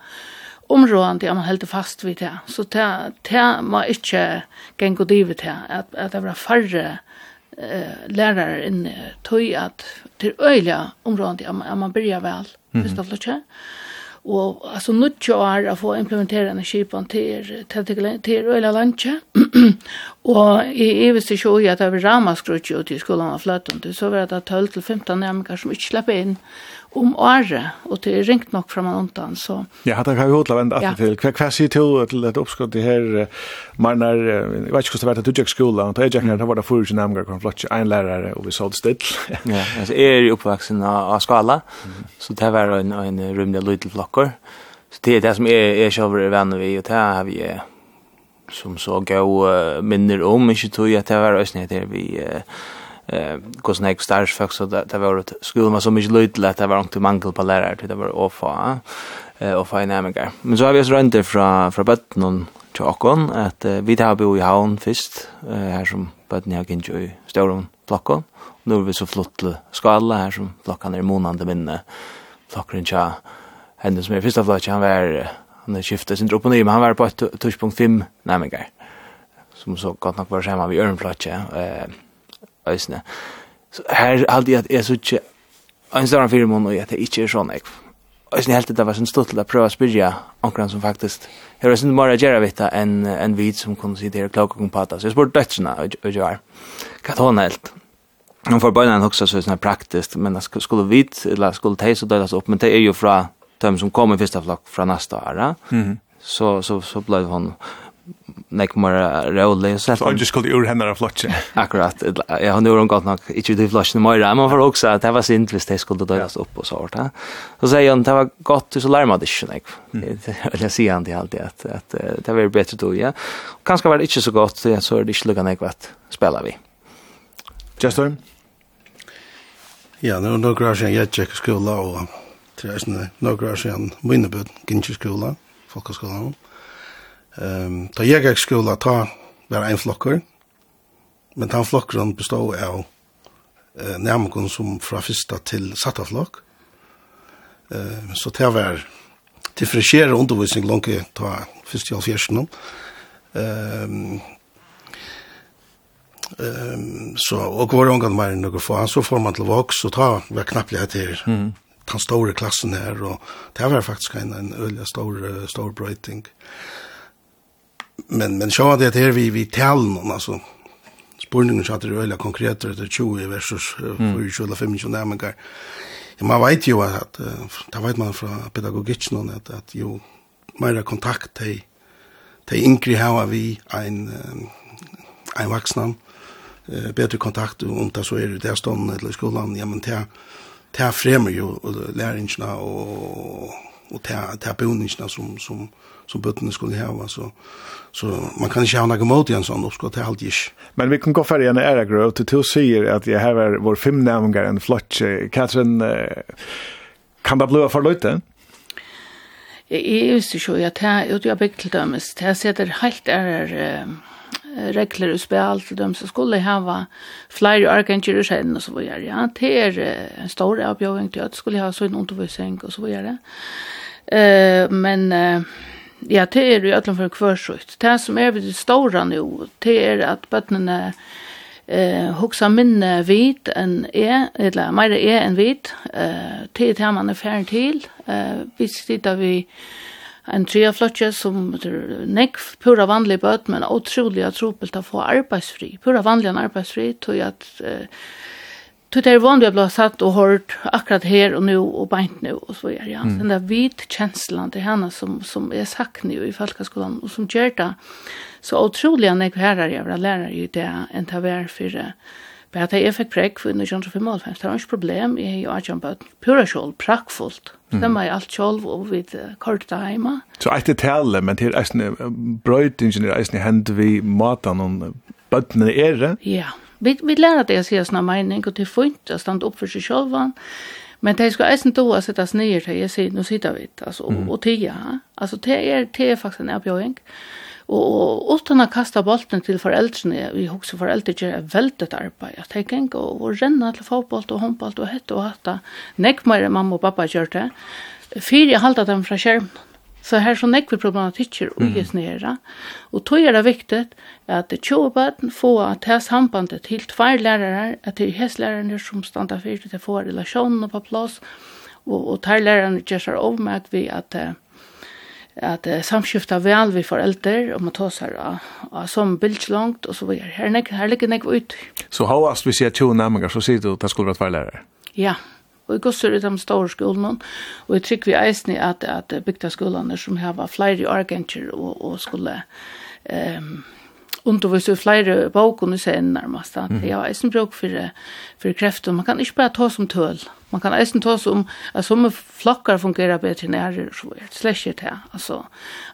områden där man helt fast vid det. Så det, det var inte gäng och divet här. Att, att det var færre eh lärare in tøy at til øyla områden där man, man byrja vel fyrst av lutje. Og altså nutje er å få implementera en skipan til, til, til øyla landje. og i evist ikke oi at det var ramaskrutje ut i skolan av fløtten, så var det 12-15 nærmere som ikke slapp inn om året, og det er ringt nok fra man undan, så... Ja, hatt har vi hodla vendt alltid til. Hva, hva sier til til et oppskott i her, man er, jeg vet ikke hvordan det var til du gikk skola, og til jeg gikk her, da var det fyrir sin namgar, kom flott ikke en lærere, og vi så det still. ja, altså, jeg er jo oppvaksen av, skala, så det var en, en rymlig lydel flokker, så det er det som jeg, jeg selv er venn vi, og det har vi som så gav minner om, ikke tog at det var òsne her vi... Uh, eh kos nek stars faktiskt så det det var skulle man så mycket lite att det var inte mangel på lärare det var ofa eh och fina mig. Men så har vi oss runt det från från botten till Akon att vi där bo i havn först eh här som botten jag kan ju stora blocken. Nu är vi så flott skala här som blockan är månande minne. Flockren tja henne som är första flocken han var han skiftade sin dropp och ner men han var på 2.5 nämligen som så gott nog var hemma vid Örnflatje eh øysene. Så her hadde jeg at jeg så ikke en større fire måneder og at jeg ikke er sånn jeg. Øysene helt det var sånn stort til å prøve å spyrja omkring som faktisk her var sånn mer å gjøre vitt enn en vid som kunne si det her klokka kom på det. Så jeg spurte dødsene og gjør hva hun helt. Hun får bøyne henne også så sånn praktisk, men skulle vit, eller skulle teis og døyles opp, men det er jo fra dem som kom i første flokk fra neste år, så, så, så ble hun nek mer rolig så Så just called ur henne av flotchen. Akkurat. Ja, hon gjorde hon gott nog inte det flotchen mer. Man får också att det var sint hvis det skulle dras upp och så vart. Så säger han det var gott så larmade det inte nek. Eller säger han det alltid att att det var bättre då, ja. Kanske var det inte så gott så så det skulle nek ekvat spela vi. Justin. Ja, det var några år sedan jag checkade skolan och det är några år sedan Winnebød, Ginsje skolan, folkhögskolan. Um, da jeg gikk skola, ta var en flokker, men den flokkeren bestod av eh, nærmere som fra fyrsta til satta flokk. Eh, så det var differensierende undervisning langt ta fyrst til halvfjersen. Um, um, så, og var omgang mer enn noe få, så får man til voks, og ta var knapplig etter mm. den store klassen her, og det var faktisk en, en øyelig stor, stor brøyting. Eh, men men så det är vi vi talen alltså spurningen så att det är väldigt konkret det är 20 versus 4 25 nämningar. Ja, man vet ju att det vet man från pedagogiskt någon att att ju mera kontakt till till inkri hur vi en en vuxen eh bättre kontakt och det så är det där stånd eller skolan ja men det det främjar ju läringarna och och det det boningarna som som som bøttene skulle hava, så, så man kan ikke ha noe mot i en sånn oppskott, det er alltid ikke. Men vi kan gå for igjen ære, Grøv, til to sier at jeg har var vår femnævngar en flott, Katrin, kan det bli for løyte? Jeg visste ikke jo, jeg tar ut i bygd til dømes, jeg setter helt er regler og spil til dem som skulle hava flere arkanger og skjeden og så videre. Ja, det er en stor avbjøring til at skulle ha sånn undervisning og så videre. Uh, men uh, ja, det er jo alle for kvørsut. Det som er det store nå, det er at bøttene eh hugsa minne vit en er eller meir er en vit. Eh til til man er ferdig til. Eh vi sitter vi en trea flotje som nekk pura vanlig bøt men utrolig at tropelt å få arbeidsfri pura vanlig en arbeidsfri tog at eh, Så det er vanlig å bli satt och hört akkurat här och nu och beint nu och så vidare. Ja. Mm. Den där vit känslan till henne som, som är sagt nu i Falkaskolan och som gör det så otroligt när jag här är jeg vil lære det enn det var för bare at jeg fikk prekk for under 1955, det var ikke problem, jeg har jo ikke bare pura kjål, prakkfullt. Stemmer jeg alt kjål og vi kortet hjemme. Så det tale, men til eisen brøytingen er eisen hendt vi matan og bøttene er det? Ja, ja Vi, vi lærer det jeg sier sånne mening, og det er fint å stande opp for seg selv, men det skal eisen då å sittes nye til jeg sier, nå sitter vi, altså, mm. og, og tida. Altså, det er, det er faktisk en erbjøring. Og, og utan å kaste bolten til foreldrene, vi husker foreldre gjør et veldig arbeid, at jeg kan gå og renne til fotboll og håndboll og hette og hette. nekk mer mamma og pappa gjør det, Fyra halte dem fra skjermen. Så här så nekve problematikker og gis nere. Og tog er det viktig at det tjåbaten får at det sambandet til tvær lærere, at det er hestlærerne som standa fyrt, det får relasjonene på plass, og, og tar lærere gjør seg overmerk ved at det at uh, samskifta vel vi foreldre, og man tar seg av, av som bildslångt, og så videre. Her, nek, her ligger nek ut. Så so, hva vi sier to nærmengar, så sier du at det skulle vært tvær lærere? Ja, yeah. Og i gossur i de store skolene, og jeg trykker vi eisen i at, at bygda skolene som har flere argenter og, og skulle um, undervise i flere boken i sen nærmest. Mm. jeg har eisen bruk for, for krefter. Man kan ikke bare ta som tøl. Man kan eisen ta som at som flokker fungerer bedre nære, så er det slett ikke det. Altså,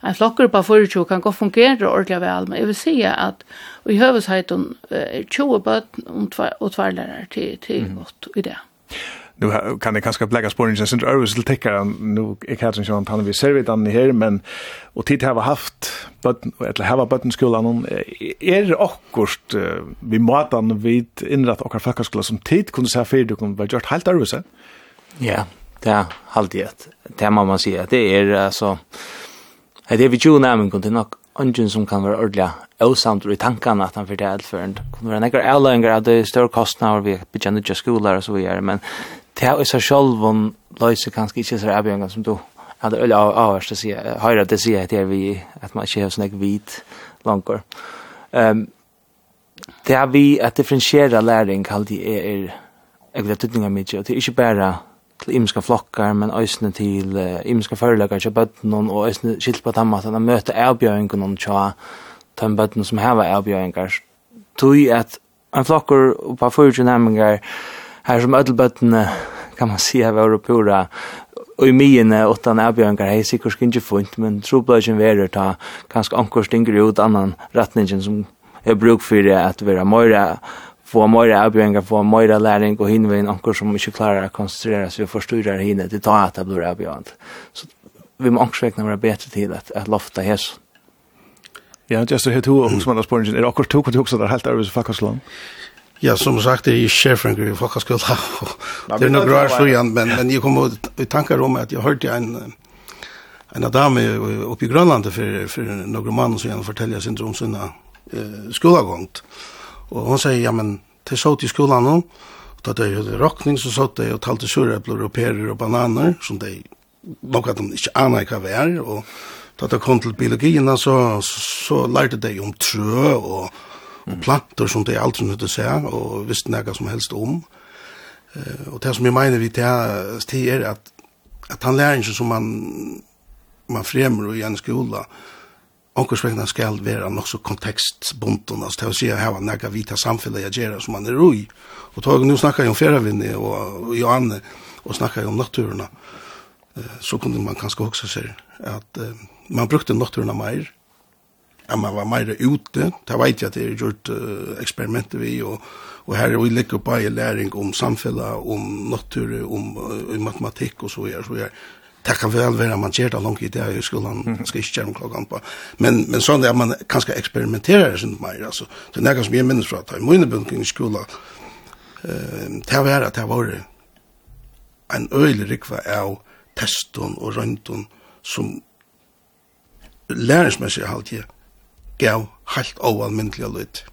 en flokker på 40 kan godt fungere ordentlig vel, men jeg vil si at i høvesheten er 20 bøten og tverrlærer til, til godt i det nu kan det kanske lägga spåren sen så Örvis till täcka nu är kanske inte han vi ser vid den här men och tid har haft button eller har button skolan om är akkurst vi matan vid inrätt och folkskola som tid kunde säga för du kommer vara gjort helt Örvis. Ja, det halt det. Det man man säger det är alltså det är vi ju nämligen kunde nog ungen som kan vara ordla osamt i tankarna att han för det är allförnt. Kommer vara några ärlingar av det större kostnader vi begynner skolar och så vidare, men det er så selv om løse kanskje ikke så avgjørende som du hadde øl av avhørst å si, høyre at det sier at, vi, at man ikke har sånn ikke hvit langer. Um, det er vi at differensiere læring kallt i er, er jeg vil ha tydning av mye, og det er ikke bare til imska flokkar, men òsne til uh, imska førelagar til bøtten, og òsne skilt på dem at han møter avbjøringen til de bøtten som hever avbjøringar. Tui at en flokkur på 40 nærmengar, här som ödelbötten kan man säga var och pura og i myene, åttan avbjørngar hei sikkert ikke funnet, men trobladjen verer ta kanskje anker stinger ut annan retningen som er bruk for det at vera møyre, få møyre avbjørngar, få møyre læring og hinvein anker som ikke klarer å konsentrere seg og forstyrrer hinne det tar at det blir avbjørnt. Så vi må ankersvekna være bedre til at, at lofta hesson. Ja, just det här tog också man har spåren. Är det akkurat tog och tog så där helt över så fuckas? Ja, som sagt, det är ju i folkhögskola. Det är några så sedan, men, men jag kom i tankar om att jag hörde en, en dam uppe i Grönland för, för några man som gärna fortällde sin om sina eh, skolagångt. Och hon säger, ja men, det så till skolan hon, och då det är rockning så så det och talte surräpplar och perer och bananer som det nog att de inte anar hva det er, og da det kom til biologien, så, så lærte de om trø og og planter som det er alt som du ser, og visst nega som helst om. Eh, og det som jeg mener vi til er at, at han lærer ikke som man, man fremmer i en skola, Onkursvegna skal være nok så kontekstbunden, altså til å si at her var nega vita samfunnet jeg gjør som man er roi. Og tog, nå snakker jeg om ferravinni og, og Johanne, og snakker jeg om naturerna, eh, så kunne man kanskje også se at man brukte naturerna meir, at man var mer ute. Det vet jeg at det er gjort uh, eksperimenter vi, og, og her er vi ligger på en læring om samfunnet, om natur, om uh, matematikk og så videre, så videre. Det kan vel være man gjør det langt i det i skolen, man skal ikke gjøre noen klokken på. Men, men sånn er at man kan skal eksperimentere det sånn mer, altså. Det er noe som jeg minnes fra at i mine bunkene i skolen, eh, det var at det var en øyelig rikva av testen og røntgen som læringsmessig halvtid gav helt oanmyndelig lyd.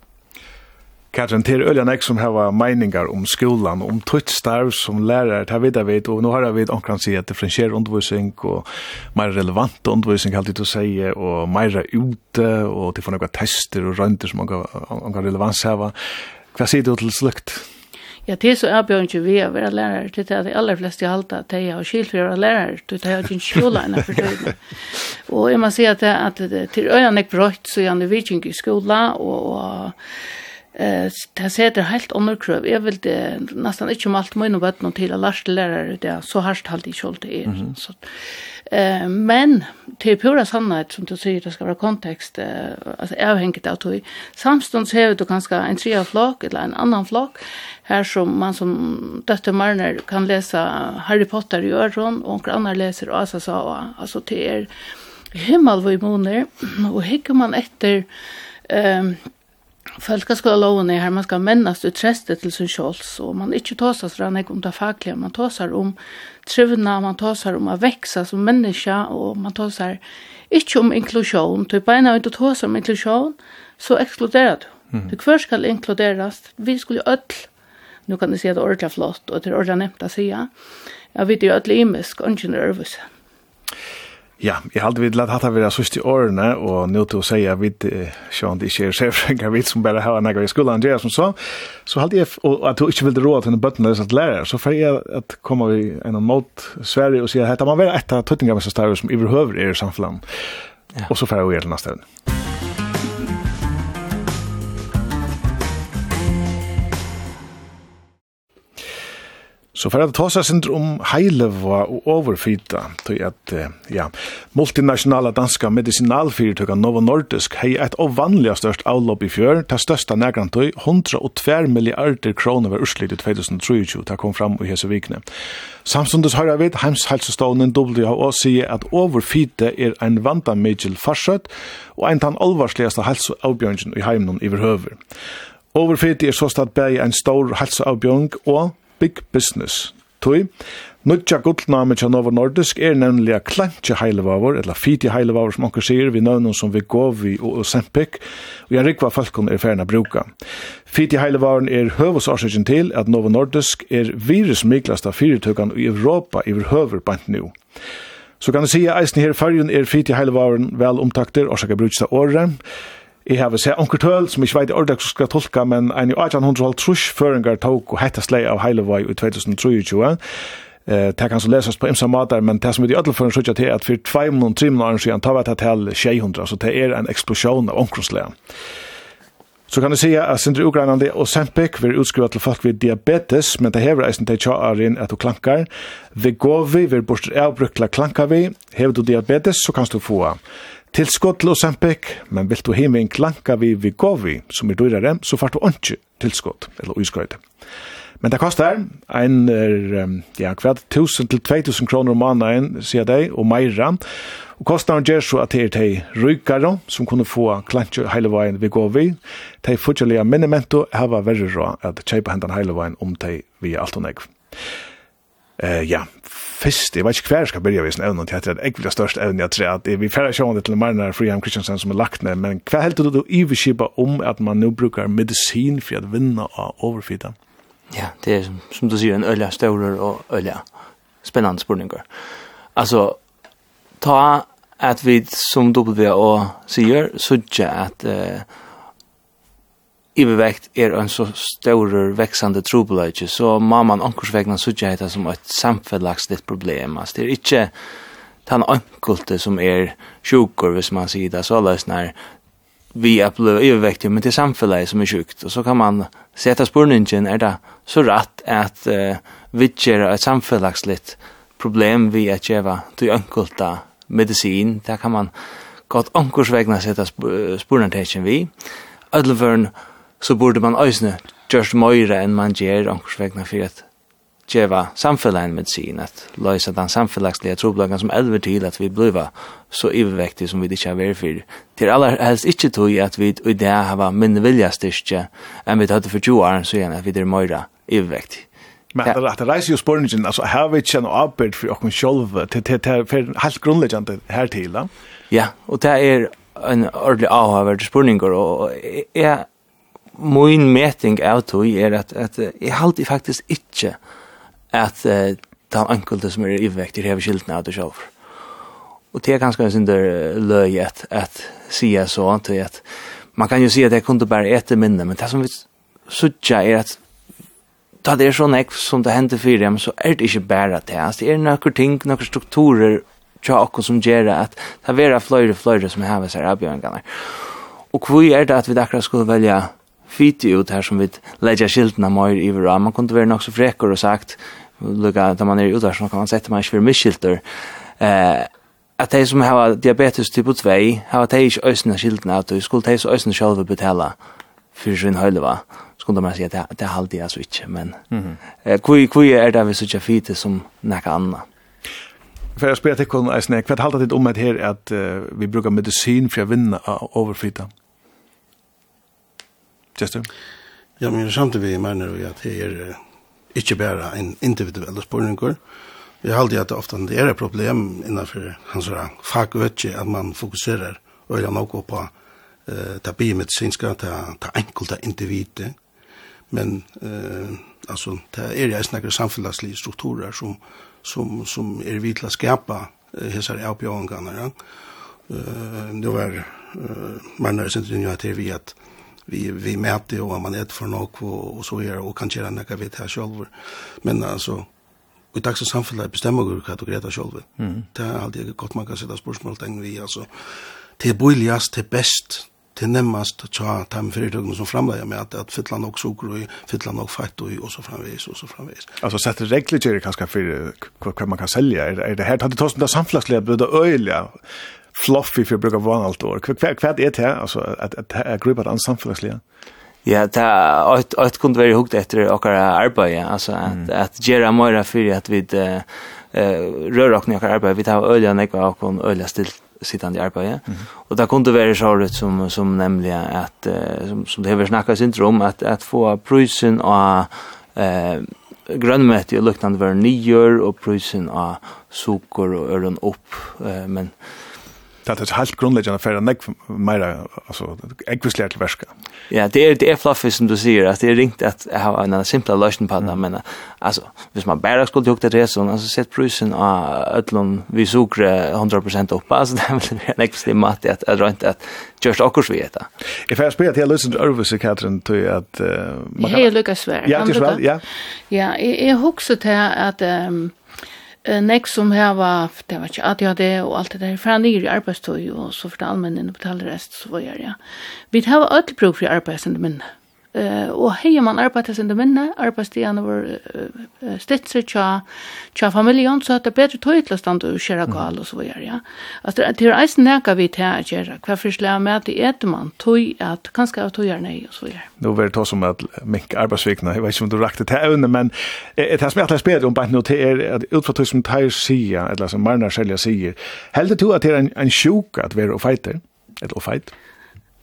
Katrin, til øyla nek som har meiningar om skolan, om tutt starv som lærar, ta vidda vid, og nu har vi omkran si at differensjer undervisning, og meir relevant undervisning, alltid du sier, og meira ute, og til få noen tester og rønter som omkran relevans hava. Hva sier du til slukt? Ja, det er så avbjørn ikke vi å være lærere, det er det aller fleste jeg halte at jeg har skilt for å være lærere, det er ikke en skjola enn for døgnet. Og jeg må si at, det at til øyne jeg brøtt, så er gjerne viking i skola, og, og eh det sätter helt under. Jag vill det nästan inte om allt men vad vet någon till alla lärare det så harst halt i skuld det -hmm. så eh men till pura sannhet som du säger det ska vara kontext eh alltså avhängigt av tog samstunds har du kanske en tre flock eller en annan flock här som man som dotter Marner kan läsa Harry Potter i öron och några andra läser Asa Sawa alltså till er himmel vad i och hickar man efter ehm Fölkaskolan är här man ska männas ut trästet till sin kjols och man inte tåsar så han om det fackliga, man tåsar om trivna, man tåsar om att växa som människa och man tåsar inte om inklusion, typ bara när tåsar om inklusion så exkluderar du. Mm. Du kvar ska inkluderas, vi skulle öll, nu kan du se det ordentligt flott och det är ordentligt nämnt att säga, jag vet ju öll imisk, och nervösa. nervös Ja, jeg halte vi lett hatt av vera sust i årene, og nå til å si at vi ikke er ikke er sjefrengar, vi som bare har nægge i skolen, Andreas, som så, så halte jeg, og at du ikke ville råd til en bøttene at lærer, så får jeg at komme vi en mot Sverige og si at man være et av tøttingamessestare som iverhøver er i samfunnet, og så får jeg å gjøre til næste Så for at ta seg sindr om heileva og overfyta, tog at, ja, multinationella danska medicinalfyrtøkka Novo Nordisk hei et avvanliga størst avlopp i fjør, ta størsta negrant tog, 102 milliarder kroner var urslit i 2023, ta kom fram i hese vikne. Samstundes har jeg vidt, heimshelsestånden WHO sier at överfita er en vanda mykjel farsøtt, og en tan alvarsligasta helseavbjørnsen i heimnon i verhøver. Overfyta er så stad bæg en stor helseavbjørn og big business. Tui, Nutja gullname tja Novo Nordisk er nemlig a klantje heilevavur, eller fiti heilevavur som onker sier, vi nøvnum som vi govi og sempik, og jeg rikva falkon er ferna bruka. Fiti heilevavur er høvusårsikken til at Novo Nordisk er virusmiklasta fyrirtøkan i Europa i høver bant nu. Så kan jeg si at eisen her fargen er fiti heilevavur vel omtakter, orsaka bruksta året, Jeg har sett onker tøl, som ikke vet ordet som skal tolka, men en i 1800-trus føringar tog og hette slei av Heilevøy i 2023. Eh, det kan så lesas på imsa matar, men det som vi i alle føring sørger til at for 2-3 år siden tar vi det til 600, så det er en eksplosjon av onkersleia. Så kan du säga at sindri ugreinande og Sempik vil utskriva til folk vid diabetes, men det hever eisen til tjaarin at du klankar. Vegovi vil borster avbrukla klankar vi. Hever du diabetes, så kan du få tilskott til Osempik, men vil du hive en klanka vi Vigovi, som er dyrere, så får du ikke tilskott, eller uiskrøyde. Men det kostar ein er, ja, kvart 1000 til 2000 kroner om måneden, sier de, og meira. Og kostnaden gjør så at det er de rykere som kunne få klantje hele veien vi går vi. De fortjellige minnemento hava verre råd at kjøpe hendene hele veien om de vi alt og negv. Uh, ja, fyrst, jeg vet ikke hver jeg skal begynne även en evne til at störst även jag størst evne jeg tror at vi færre sjående til Marnar Friheim Kristiansen som er lagt ned, men hva då du du iverskipa om at man nu brukar medicin for at vinna av overfida? Ja, det er som du sier en øyla staurer og øyla spennende spurningar. Altså, ta at vi som WHO sier, sudja at uh, ivervekt er en så stor veksande trobelage, så må man omkursvegna sutja heita som et samfellagsligt problem. Altså, det er ikke den ankulte som er sjukur, hvis man sier det, så løsner vi er blevet ivervektig, men det er samfellag som er sjukt. Og så kan man sette spurningen, er det så rett at uh, vi gjør et samfellagsligt problem vi at gjeva til ankulte medisin, der kan man godt ankursvegna sette spurningen vi. Ødlevøren så borde man øysne gjørst møyre enn man gjør omkursvegna for at djeva samfunnet medisin, at løysa den samfellagslige troblagan som elver til at vi bliva så ivervektig som vi ikke har vært for. Til aller helst ikke tog at vi i det har minne vilja styrstje enn vi tatt for 20 år så igjen at vi er møyre ivervektig. Men ja. det reiser jo spørningen, altså her vi ikke noe arbeid for oss selv, til det er helt grunnleggende her til, da? Ja, og det er en ordentlig avhøyverdig spørninger, og jeg min meting av tog er at, at jeg halte faktisk ikke at uh, den enkelte som er ivvektig hever skiltene av det selv. Og det er ganske en synder løy at, at sier så, til at man kan jo si at jeg kunne bare ete minne, men det som vi sutja er at da det er sånn ek som det hender for dem, så er det ikke bare det. Det er noen ting, noen strukturer tja okkur som gjer at det vera fløyre flere som hever seg avbjørngane. Og hvor er det at vi akkurat skulle velja fyti ut her som vi legger skiltna mer i hverandre. Man kunne vara nok så fräckor og sagt, lukka, da man er ute så kan man sette man ikke for misskilter. Eh, at de som har diabetes typ 2, har de ikke øsne skiltna, at de skulle de så øsne selv betala for sin høyleva. Skulle man si det, det er halvdig altså ikke, men mm -hmm. eh, kui, er det vi så fyti som nekka anna? För jag spelar till kon eisne, kvart halta tid om att här att uh, vi brukar medicin för att vinna överfita? Uh, Gjester? Ja, men samtidig vi mener vi at det er ikke bare en individuell spørninger. Vi har at det ofte det er et problem innenfor hans fagøtje at man fokuserer og er nok på eh, ta biomedicinska, ta, ta enkelta individer. Men eh, alltså det är jeg snakker samfunnslige strukturer som, som, som er vidt att skapa eh, hessar avbjørnene. Ja? Eh, det var eh, man är sent ju det vi att vi vi mäter och man är för något och, och så är och kan göra något vet här själv men alltså och tack så samfället bestämmer hur kan du själv mm. det är alltid gott man kan sätta spörsmål tänk vi alltså till är billigast det är bäst det är ta tja tam företagen som framlägger med att, att fylla nog går och fylla nog fett och, och så framvis och så framvis. Alltså sätter regler det kanske för vad man kan sälja. Är, det här, det tar det samfället att bjuda öjliga fluffy för brukar vara allt år. Kvad kvad är det alltså att att att gripa det ansamfälliga. Ja, ta att att kunde vara hukt efter och arbete alltså att att göra mer för att vi eh rör och några arbete vi tar öliga några och kon öliga stilt sittande arbete. Mm. Och där kunde vara så ut som som nämligen att som som det har snackats inte om att att få prisen och eh grönmäte och luktande var nyor och prisen av socker och öron upp men det er helt grunnleggende for en ekv mer, altså, ekvisligere til verska. Ja, det er, det er fluffy som du sier, at det er ringt at jeg har en simpla løsning på det, mm. men altså, hvis man bare skulle hukt det så altså, sett prusen av ødlån vi sukre 100% opp, altså, det er vel en ekvislig mat at jeg rønt at kjørst akkurat vi etter. Jeg får spørre til jeg løsner Ørvese, Katrin, til at... Uh, man kan... Jeg er lykkes vær. Ja, til ja. Ja, jeg, jeg husker til at... Um, nek som hava, det var ikke ADHD og alt det der, fra nyr i arbeidstøy og så for det allmennene betaler rest, så var jeg, ja. Vi hava öll bruk for arbeidsende minne. Eh och hej man arbetar sen det minne, arbetstiden var stitser cha cha familjen så att det bättre tydligt stand och köra gal och så vidare ja. Alltså det är isen näka vi till att göra. Vad slä med att äta man tog att kanske att göra nej och så vidare. Då vill ta som att mink arbetsveckorna. Jag vet inte om du rakt det här under men det har smärtliga spelet om bara notera att utfattar som tar sia eller som Marnar sälja sig. Helt du att det är en en sjuk att vara och fighter? Ett och fight.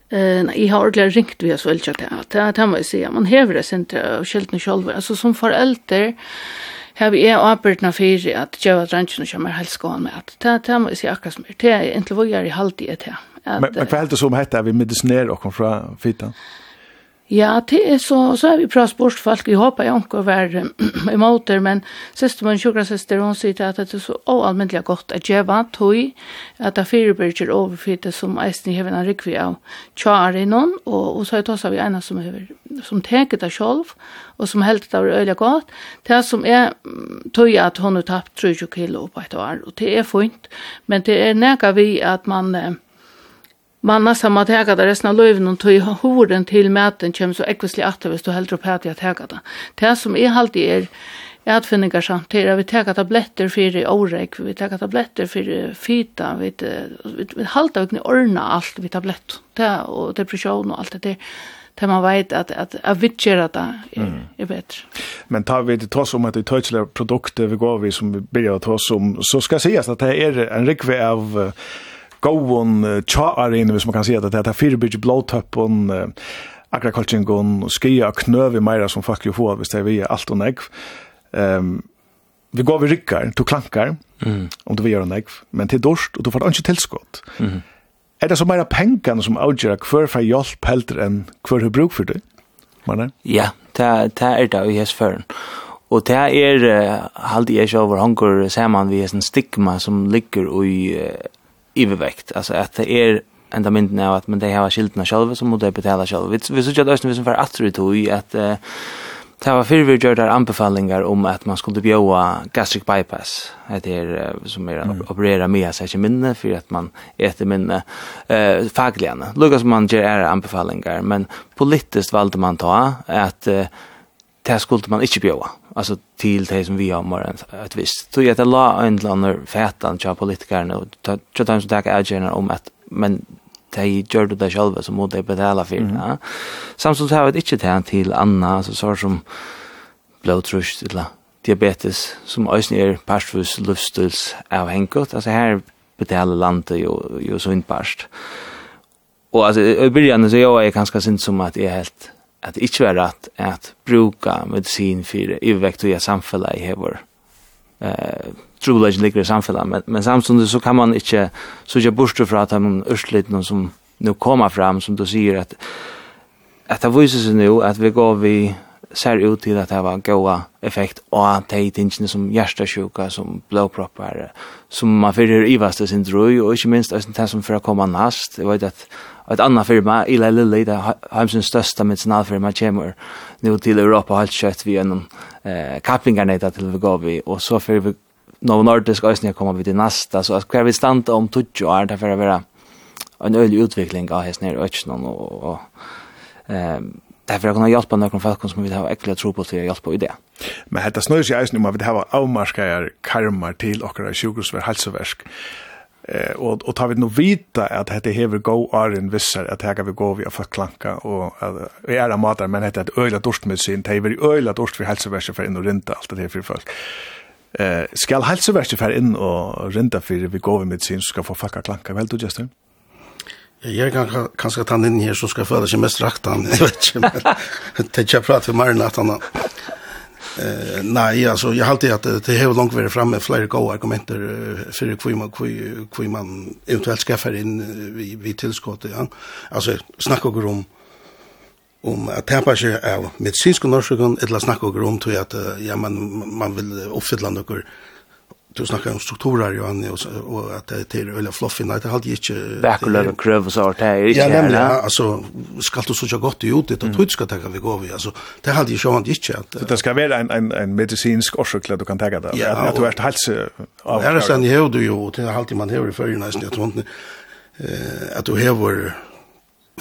Eh, uh, jag har ordentligt ringt vi har så väldigt att det här måste säga. Man häver det inte och skällt nu själva. Alltså som förälder har vi är avbörna för att jag har dränkt och kommer helst gå med att det här måste säga akkurat mer. Det är inte vad jag har i halvtid det här. Men vad är som heter vi medicinerar och kom från fitan? Ja, det er så så er vi pratat bort folk. Jag hoppas jag inte var emot det, men siste min sjukra syster hon säger att det er så oallmäntligt godt at jeg var tog at det fyra börjar överfitta som eisen i en rikvi av tjare någon og, og så er det også vi ena som över som tänker det selv, og som heldt det var øyelig godt, Det som er tog at hun har tapt 30 kilo på et år og det er fint, men det er nega vi at man man nästan må täga det resten av löven och tog horen till mäten kommer så ekvisli att det du helt upp här att täga det. Det som är alltid är är att vi täga tabletter för i orek, vi täga tabletter för fita, vi vi halta vi ordna allt vi tablett. Det och depression och allt det där Det man vet att att att vitchera det är, mm. är bättre. Men tar vi det trots om att det touchlar produkter vi går vi som vi börjar ta som så ska sägas att det är en rikve av gåon tjaarin, hvis man kan säga det, det här fyrbygge blåtöppen, agrakultingon, og skia knøvi meira som folk jo får, hvis det er vi er alt og negv. Um, vi går vi rikkar, to klankar, mm. om du vil gjøre negv, men til dorst, og du får ikke tilskott. Mm. Er det så meira pengene som avgjør hver for hjelp heldur enn hver har bruk for det? Ja, det, er det i hans føren. Og det er uh, halde jeg ikke over hanker man vi en stigma som ligger i uh, övervägt alltså att det är ända mynden nu att men de har skiltarna själva så måste de betala själva vi vi såg att östen som för att det tog att Det var fyrir vi gjør der anbefalingar om at man skulle bjóa gastric bypass, det er som er mm. operera med seg ikke minne, for at man etter minne eh, fagligane. Lukas man gjør er anbefalingar, men politiskt valde man ta at eh, det skulle man ikke bjøve, altså til det som vi har mer enn et visst. Så jeg la en eller annen fætan til politikerne, og til dem som takk avgjørende om at, men de gjør det selv, så må de betale for det. Mm -hmm. Samtidig har vi ikke det til Anna, altså så som blodtrust eller diabetes, som også er parstvis luftstils, avhengig. Altså her betaler landet jo, jo så innparst. Og altså, i begynnelsen så gjør jeg ganske sint som at jeg er helt att det inte var rätt att bruka medicin för övervägt och samfälla i hever. Eh troligen ligger i samfälla men, men samtidigt så kan man inte så jag borste för att man örslit någon som nu kommer fram som du säger att att det visar sig nu att vi går vi ser ut til at det var goa effekt og at de tingene som hjertesjuka, som blåproppar, som man fyrir ivast sin drøy, og ikke minst det som fyrir koma nast, jeg vet at et anna firma, Ila Lilly, det er heimsens største medicinalfirma, kommer nu til Europa og alt kjøtt vi gjennom eh, kappingarneta til vi går vi, og så fyrir vi Novo Nordisk Østnia kommer vi til nasta, så at hver vi standa om 20 år, det er fyrir å være en øylig utvikling av hessner i Østnia, og, og, og Därför kan jag hjälpa några folk som vill ha äckliga tro på att jag hjälper i det. Men detta snurrar sig just nu om man vill ha avmarskar karmar till och våra sjukhusver, hälsoversk. Eh, och, och tar vi nog vita att det hever gå åren vissar att här kan vi gå via klanka och att vi är där matar men det är ett öjla sin det är öjla dorst för hälsoversk för in och rinta allt det här för folk. Eh, skal hälsoversk för in och rinta för vi går med sin ska få fucka klanka. Väl du Justin? Jeg kan kanskje ta den inn her som skal føle seg mest rakt han, jeg vet ikke, men tenker jeg prate med Marina. at han Eh, nei, altså, jeg alltid at det har langt vært frem med flere gode argumenter for hvor man, hvor, man eventuelt skaffer inn vi, vi tilskottet, ja. Altså, snakker dere om om at tappa seg av medisinsk og norsk, eller snakker dere om til at ja, man, man vil oppfylle noen du snackar om strukturer Johan och, och att det är eller fluffy. Night det hade inte backlog och kröv så att det är inte ja nämligen alltså ska du så gott ut det tror ska ta vi går vi alltså det hade ju sjön inte att det ska vara en en en medicinsk orsak du kan ta det? Ja, att du är helt av Ja, sen hör du ju det alltid man hör i förr nästan jag tror inte eh att du hör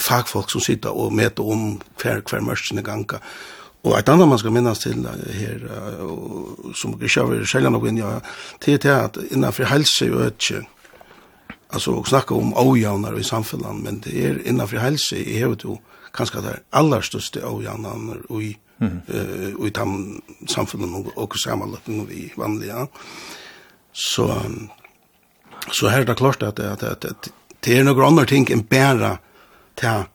fagfolk som sitter och mäter om kvar kvar mörsen i ganga. Og et annet man skal minnes til her, som ikke kjøver selv nok inn, ja, til til at innenfor helse og ikke, altså å snakke om avjavnere i samfunnet, men det er innenfor helse i hevet jo kanskje det aller største avjavnere i, mm. uh, i tam, samfunnet og, og sammenløpning vi vanlige. Så, så her er det klart at, at, at, at det er noen andre ting enn bare til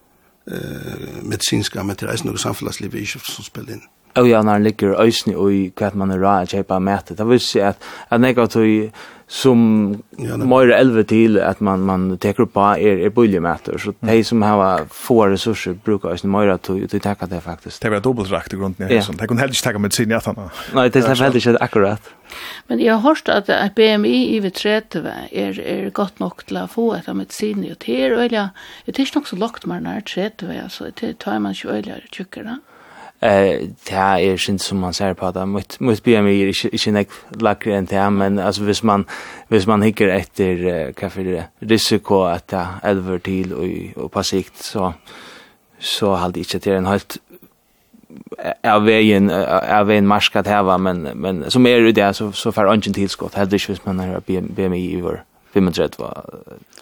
eh medicinska men det är nog samhällsliv i som spelar in. Och ja, när ligger ösni och i kvat man är rätt att mäta. Det vill säga att att jag tog som ja, mer elva till att man man tar upp på är är buljemäter så mm. de som har få resurser brukar ju mer att att ta det faktiskt. Det är dubbelt rakt i grunden ja. så det kan helst ta med sin att. Nej, det är helt inte akkurat. Men jag har hört att BMI i vid 30 är är gott nog till att få ett med sin och här och jag det är nog så lågt man när 30 alltså det tar man ju öliga tycker jag. Eh, det er synd som man ser på det. Mot, mot BMI er ikke, inte nek lakre enn det, men alltså hvis man, hvis man hikker etter uh, hva for det, risiko at det elver til og, og på sikt, så, så hade ikke til en helt av veien av veien marskat hava men men som er det så så får ungen tilskott heller ikke hvis man har BMI i vår 35.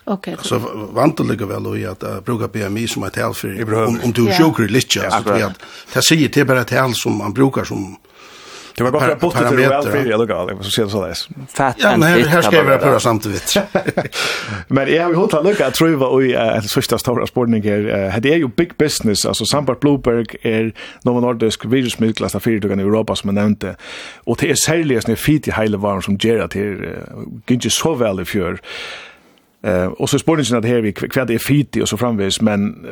Okej. Okay, så vant det väl då i att uh, bruka BMI som ett tal för om, om du ja. sjuker lite så att det säger till bara ett tal som man brukar som Det var bara bort till väl för eller gal, så ser det så där. Fat ja, men här ska vi på samtidigt. men jag har hållit att lucka tror jag i en sista stora sportningar. Hade är ju big business alltså Sambart Blueberg är någon nordisk virusmedklast av fyra i Europa som jag nämnde. Och det är särskilt när fit i hela varan som ger här. inte så väl i fjör. Eh och så spårningen att här vi kvad är fiti och så framvis men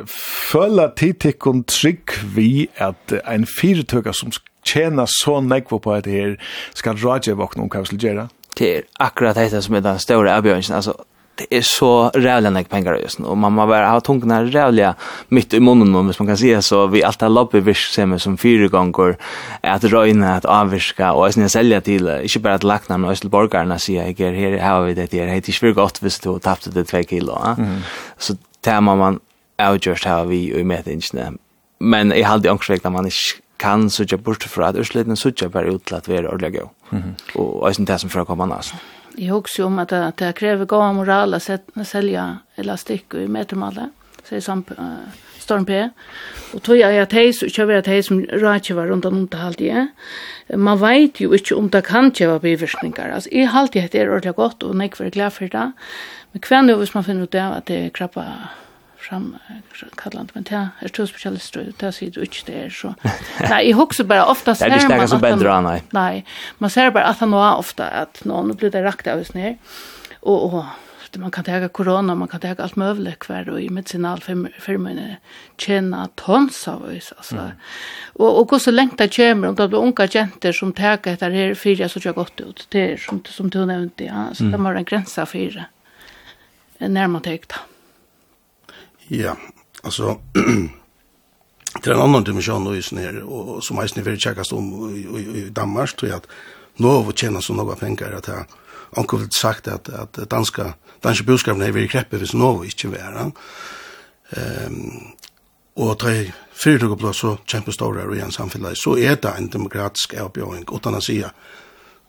fölla titikon trick vi att en fyrtöka som tjena så nekvo på at her skal rådje vakna om hva vi skal gjøre? Det er akkurat dette som er den store avgjørelsen, altså det er så rævlig nek pengar just nu. Og man må bare ha tungna rævlig mitt i munnen om hvis man kan säga så. Vi alltid har lobby virksomhet som fyra gånger at røyna, at avvirka og eisen jeg selja til, ikke bare at lakna, men eisen borgarna sier jeg er her, her vi det her, hei, det er godt hvis du tappte det 2 kilo. Mm. Så det må man avgjørst her vi i metingene. Men jeg hade ångsvekt at man ikke kan sucha bort för att ursliten sucha bara ut att vara være gå. gøy. Mm -hmm. Og eisen det som för att komma annars. Jeg husker om at det, det krever gode moral å selge elastikk i metermalle, sier som uh, Storm P. Og tog jeg at hei, så kjøver jeg at hei som rådkjøver rundt om det halvdige. Man vet jo ikke om det kan kjøver bivirkninger. Altså, jeg det heter ordentlig godt, og nekver er glad for det. Men hva nå hvis man finner ut det at det er krabba fram kallant men det är två specialister det ser du inte där så. Nej jag hooks bara ofta så där man så bättre nej nej man ser bara att han har ofta att någon blir det rakt av snär och och man kan ta corona man kan ta allt möjligt kvar och i medicinal firmen tjäna tons av oss alltså mm. och och så längt det kommer om det blir unga jenter som tar det här fyra så jag gott ut. Det är som som du nämnde ja. Så mm. det var en gränsa fyra när man tänkte Ja, altså, det er en annan dimensjon nå i snir, og som eisen er veldig tjekkast om i i, i Danmark, tror jeg at nå har vi tjene så noe penger at jeg anker vel sagt at, at danska, danske budskapene er veldig kreppe hvis nå ikke være. Um, og ta i fyrtøk og så kjempe store og igjen samfunnet, så er det en demokratisk avbjøring, utan å si at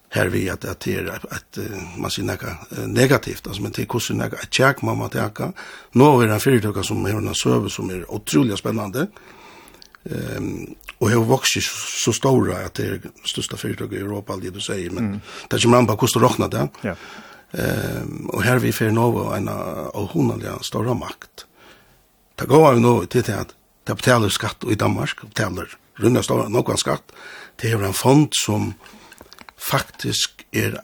här vi att att det att, att man ser något negativt alltså men det kostar något att check mamma täcka nu är det fyra som har några server som är otroligt spännande ehm um, och har vuxit så stora att det är största företag i Europa det du säger men mm. det kommer man bara kostar räkna det. Ja. Ehm och här vi för Nova en och hon stora makt. Ta går vi nu till att det betalar skatt i Danmark betalar runda stora någon skatt. Det är en fond som faktisk er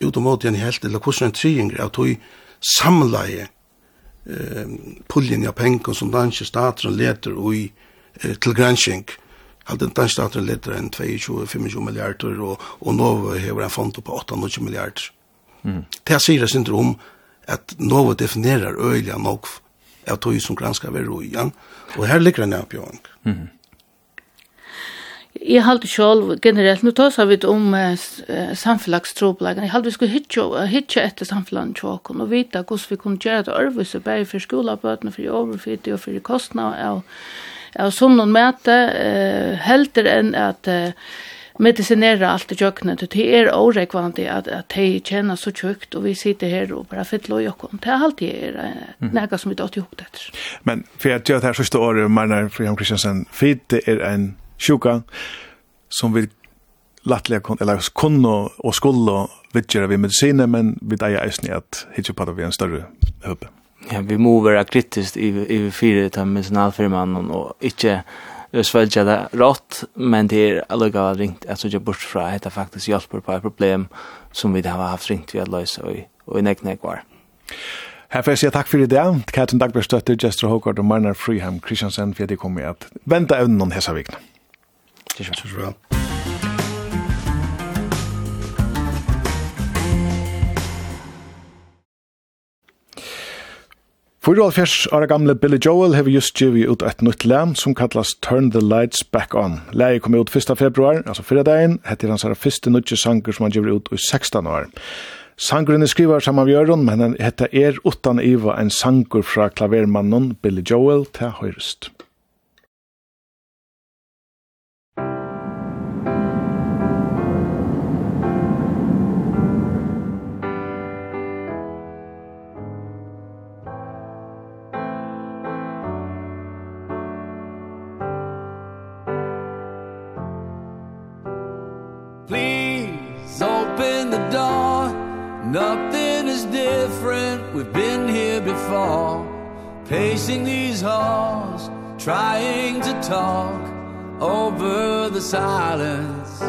ut og i helt, eller hvordan en triinger at du samleie eh, puljen av penken som danske staten leter ui, eh, til gransking. Alt den danske staten leter enn 22-25 milliarder, og, og nå hever en fond på 8-9 milliarder. Mm. Det sier jeg synder om at nå definerer øyelig nok av tog som gransker ved ja? og her ligger en avbjøring. Mm. Jeg halte selv generelt, nå tar vi om eh, samfellagstroblegene, jeg halte vi skulle hitje, hitje etter samfellagen tjåken og vite hvordan vi kunne gjøre det arbeid, og bare for skolabøtene, for overfytte og for kostnader av, av sånn og møte, eh, helter enn at eh, medicinera allt i köknet. Det är orekvande att, att de känner så tjukt och vi sitter här och bara fyller i och det är alltid er, mm. något som vi tar ihop det. Men för att göra det här sista året, Marnar Friam Kristiansen, för det är en sjuka som vi lattliga kon eller kunno och skulle vidgera vi mediciner men vi där är ju att hitta på det vi en större hopp. Ja, vi må vara kritiskt i i fyra ta medicinalfirman och inte svälja det rått men det är alliga ringt att söka bort från att det faktiskt hjälper på ett problem som vi har haft ringt vi att lösa och i näknäk var. Her får jeg si takk for i dag. Katten Dagberg støtter Jester Håkard og Marnar Fryheim Kristiansen, for at de kommer at vente evnen hese vikene. Takk skal du ha. Fyrir og fjers ára gamle Billy Joel hefur just givet ut et nytt lem som kallast Turn the Lights Back On. Lei kom ut 1. februar, altså fyrir dagen, hette hans er fyrste nytt sanger som han givet ut i 16 år. Sangren er skriver saman vi øron, men hette er utan iva en sanger fra klavermannen Billy Joel til høyrest. Nothing is different, we've been here before. Pacing these halls, trying to talk Over the silence.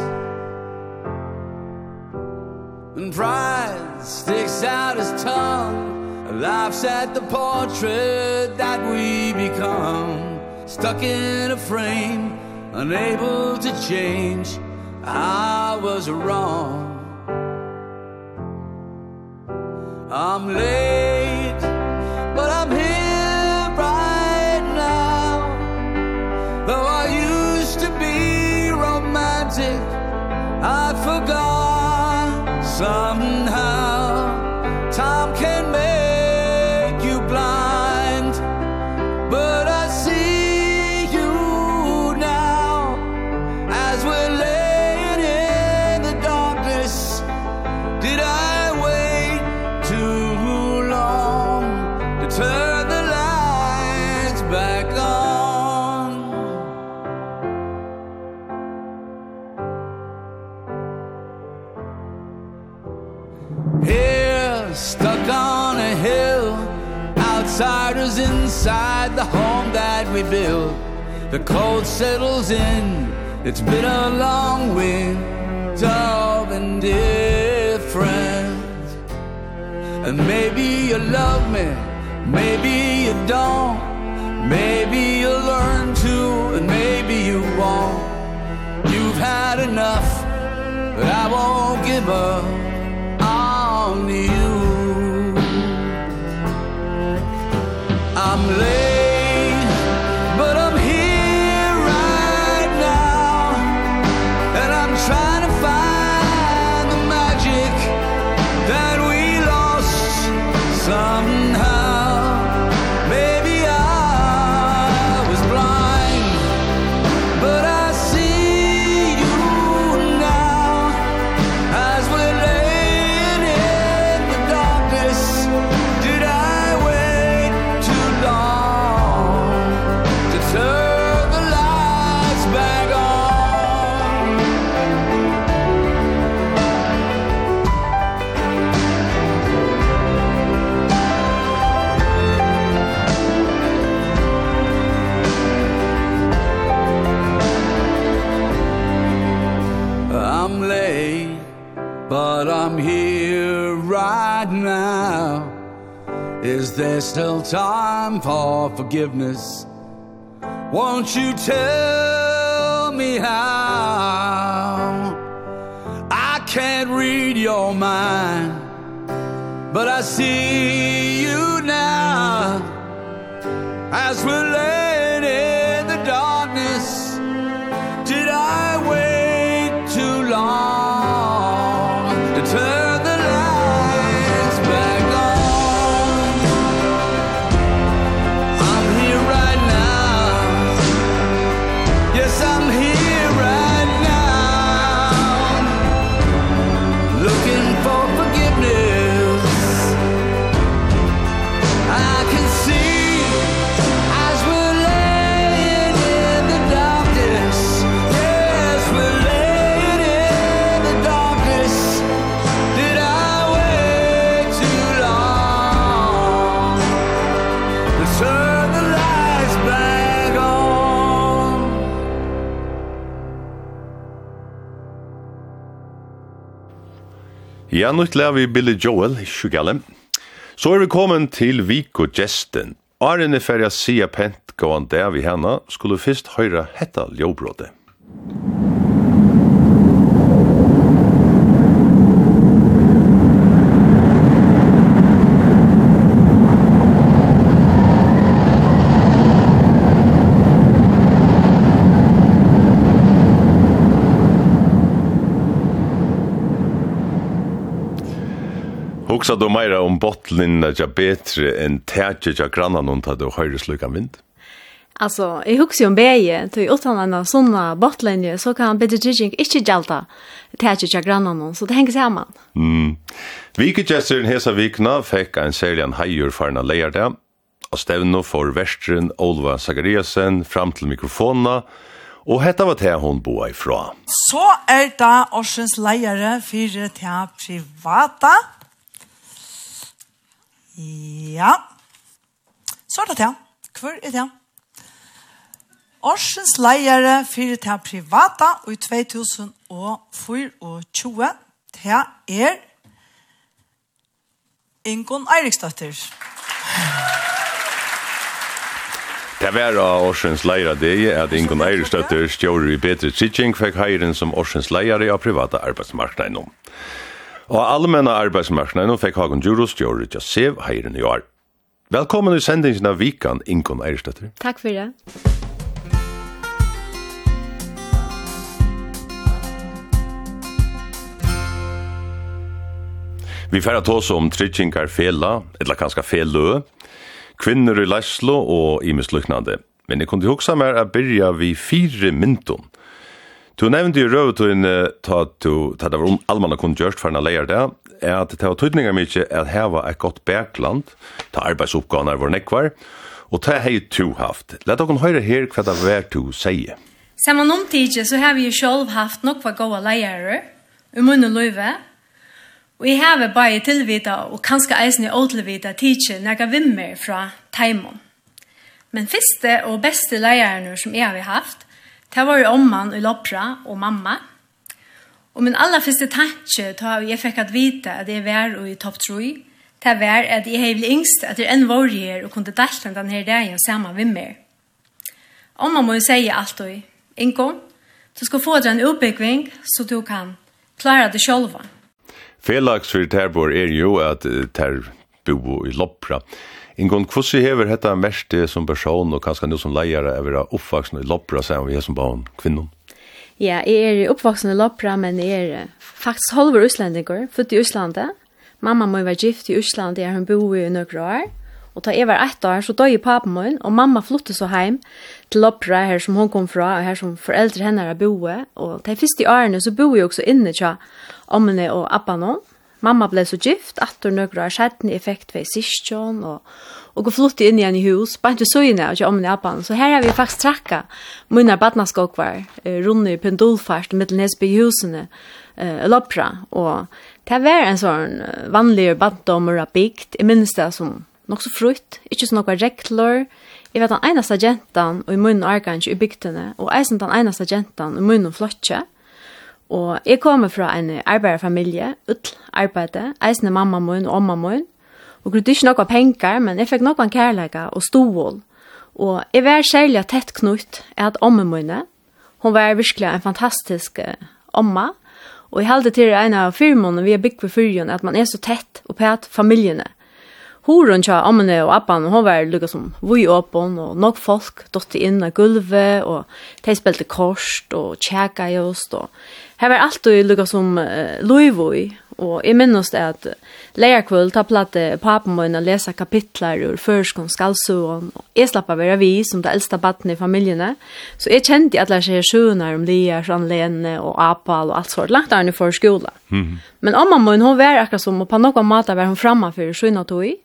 And pride sticks out his tongue Laughs at the portrait that we become. Stuck in a frame, unable to change. I was wrong. I'm late inside the home that we build The cold settles in. It's been a long winter of indifference. And maybe you love me Maybe you don't. Maybe you'll learn to And maybe you won't. You've had enough But I won't give up on you. I'm late forgiveness. Won't you tell me how? I can't read your mind But I see Ja, nu lær vi Billy Joel, i gale. Så er vi kommet til Viko Gjesten. Arne er ferdig å si pent gåan der vi henne, skulle først høyre hetta ljåbrådet. hugsa du meira om bottlinna ja betre enn tætje ja grannan hon ta du høyre slukan vind? Alltså, jag hugsa om bäge, tog utan en sånna bottlinje så kan bedre dridging ikkje gjalta tætje ja grannan så det henger saman. Mm. Vikegesteren hesa vikna fekk en serien heier farna leier det, og stevno for verstren Olva Zachariasen fram til mikrofona, og hetta var det hon boa ifra. Så er det årsens leiere for til privata, Ja. Så er det det. Hvor er det? Årsens leiere fyrir til privata i 2024 til er Ingon Eiriksdøtter. Det var av Årsens leiere det er at Ingon Eiriksdøtter stjårer i bedre sitting fikk heiren som Årsens leiere av privata arbeidsmarknaden. Og allmenna arbeidsmarknaden fikk Hagen Djurus gjør ut Sev heiren i år. Velkommen i sendingen av Vikan, Ingon Eirstøtter. Takk for det. Vi færa tås om tryggjengar fela, eller kanskje felø, kvinner i Læslo og imesluknande. Men jeg kunne hoksa mer a byrja vi fire myndum. Du nevnte jo røvetøyne ta du, ta det var om allmanna kun gjørst for en leier det, er at det var tøytningar mykje at heva et godt bergland, ta arbeidsoppgavene var nekvar, og ta hei to haft. Lett dere høre her hva det var to sier. Saman omtidig så har vi jo sjolv haft nokva goa leiere, um og løyve, og jeg har bare tilvita og kanskje eisen i åtelvita tidsje nega vimmer fra taimon. Men fyrste og beste leierne som jeg har haft, Det var jo omman i Lopra og mamma. Og min aller første tanke da jeg fikk at vite at jeg var i topp 3, det var at jeg hevlig yngst at jeg enn var her og kunne delta denne dagen sammen med meg. Omma må jo si alt og Inko, du skal få deg en oppbygging så du kan klara det sjølva. Felags for terbor er jo at ter bo i Lopra. Ingon, hvordan hever dette mest som person, og kanskje nu som leier, er vera oppvaksen i Lopra, sier vi som barn, kvinnen? Ja, jeg er oppvaksen i Lopra, men jeg er faktisk halver utlendinger, født i Øslandet. Mamma må være gift i Øslandet, jeg har bo i noen år. Og da jeg var ett år, så døg papen min, og mamma flyttet så heim til Lopra, her som hun kom fra, og her som foreldre henne har boet. Og de første årene så bor jeg også inne til ommene og appene. Mamma ble så gift, atter nøkra er skjedden, jeg effekt ved sistjon, og, og flyttet inn igjen i hus, bare ikke søgne og ikke om i Japan. Så her har vi faktisk trakka munne badnaskokvar, runde i pendulfart, mitt nesby i husene, eh, loppra, og det var en sånn vanlig baddommer av bygd, i minst det som nok så frutt, ikke så noen reklor, Jeg vet den eneste jentan og i munnen argansk i bygdene, og eisen den eneste jentan og i munnen flotje, Og jeg kommer fra en arbeiderfamilie, utl arbeide, eisende mamma mun og mamma mun. Og grunn ikke noen penger, men jeg fikk noen kærleika og stål. Og jeg var særlig tett knutt at omma mine. Hun var virkelig en fantastisk omma. Og jeg heldig til en av firmaene vi har bygd for fyrjen, at man er så tett og pæt familiene. Horen tja ammene og appan, hun var lukka som vui åpon, og nok folk dotte inn av gulvet, og de spilte korst og tjekka i oss, og Her var alt du lukka som uh, loivoi, og jeg minnes det at leierkvöld ta platte papen min å lese kapitler ur førskon skalsuon, og jeg slapp av være vi som det eldste batten i familjene, så jeg kjente at jeg seg sjøner om Lier, lene og Apal og alt sånt, langt der for skola. Mm -hmm. Men mamma min, hun var akkurat som, og på noen måte var hun framme for sjøna tog i,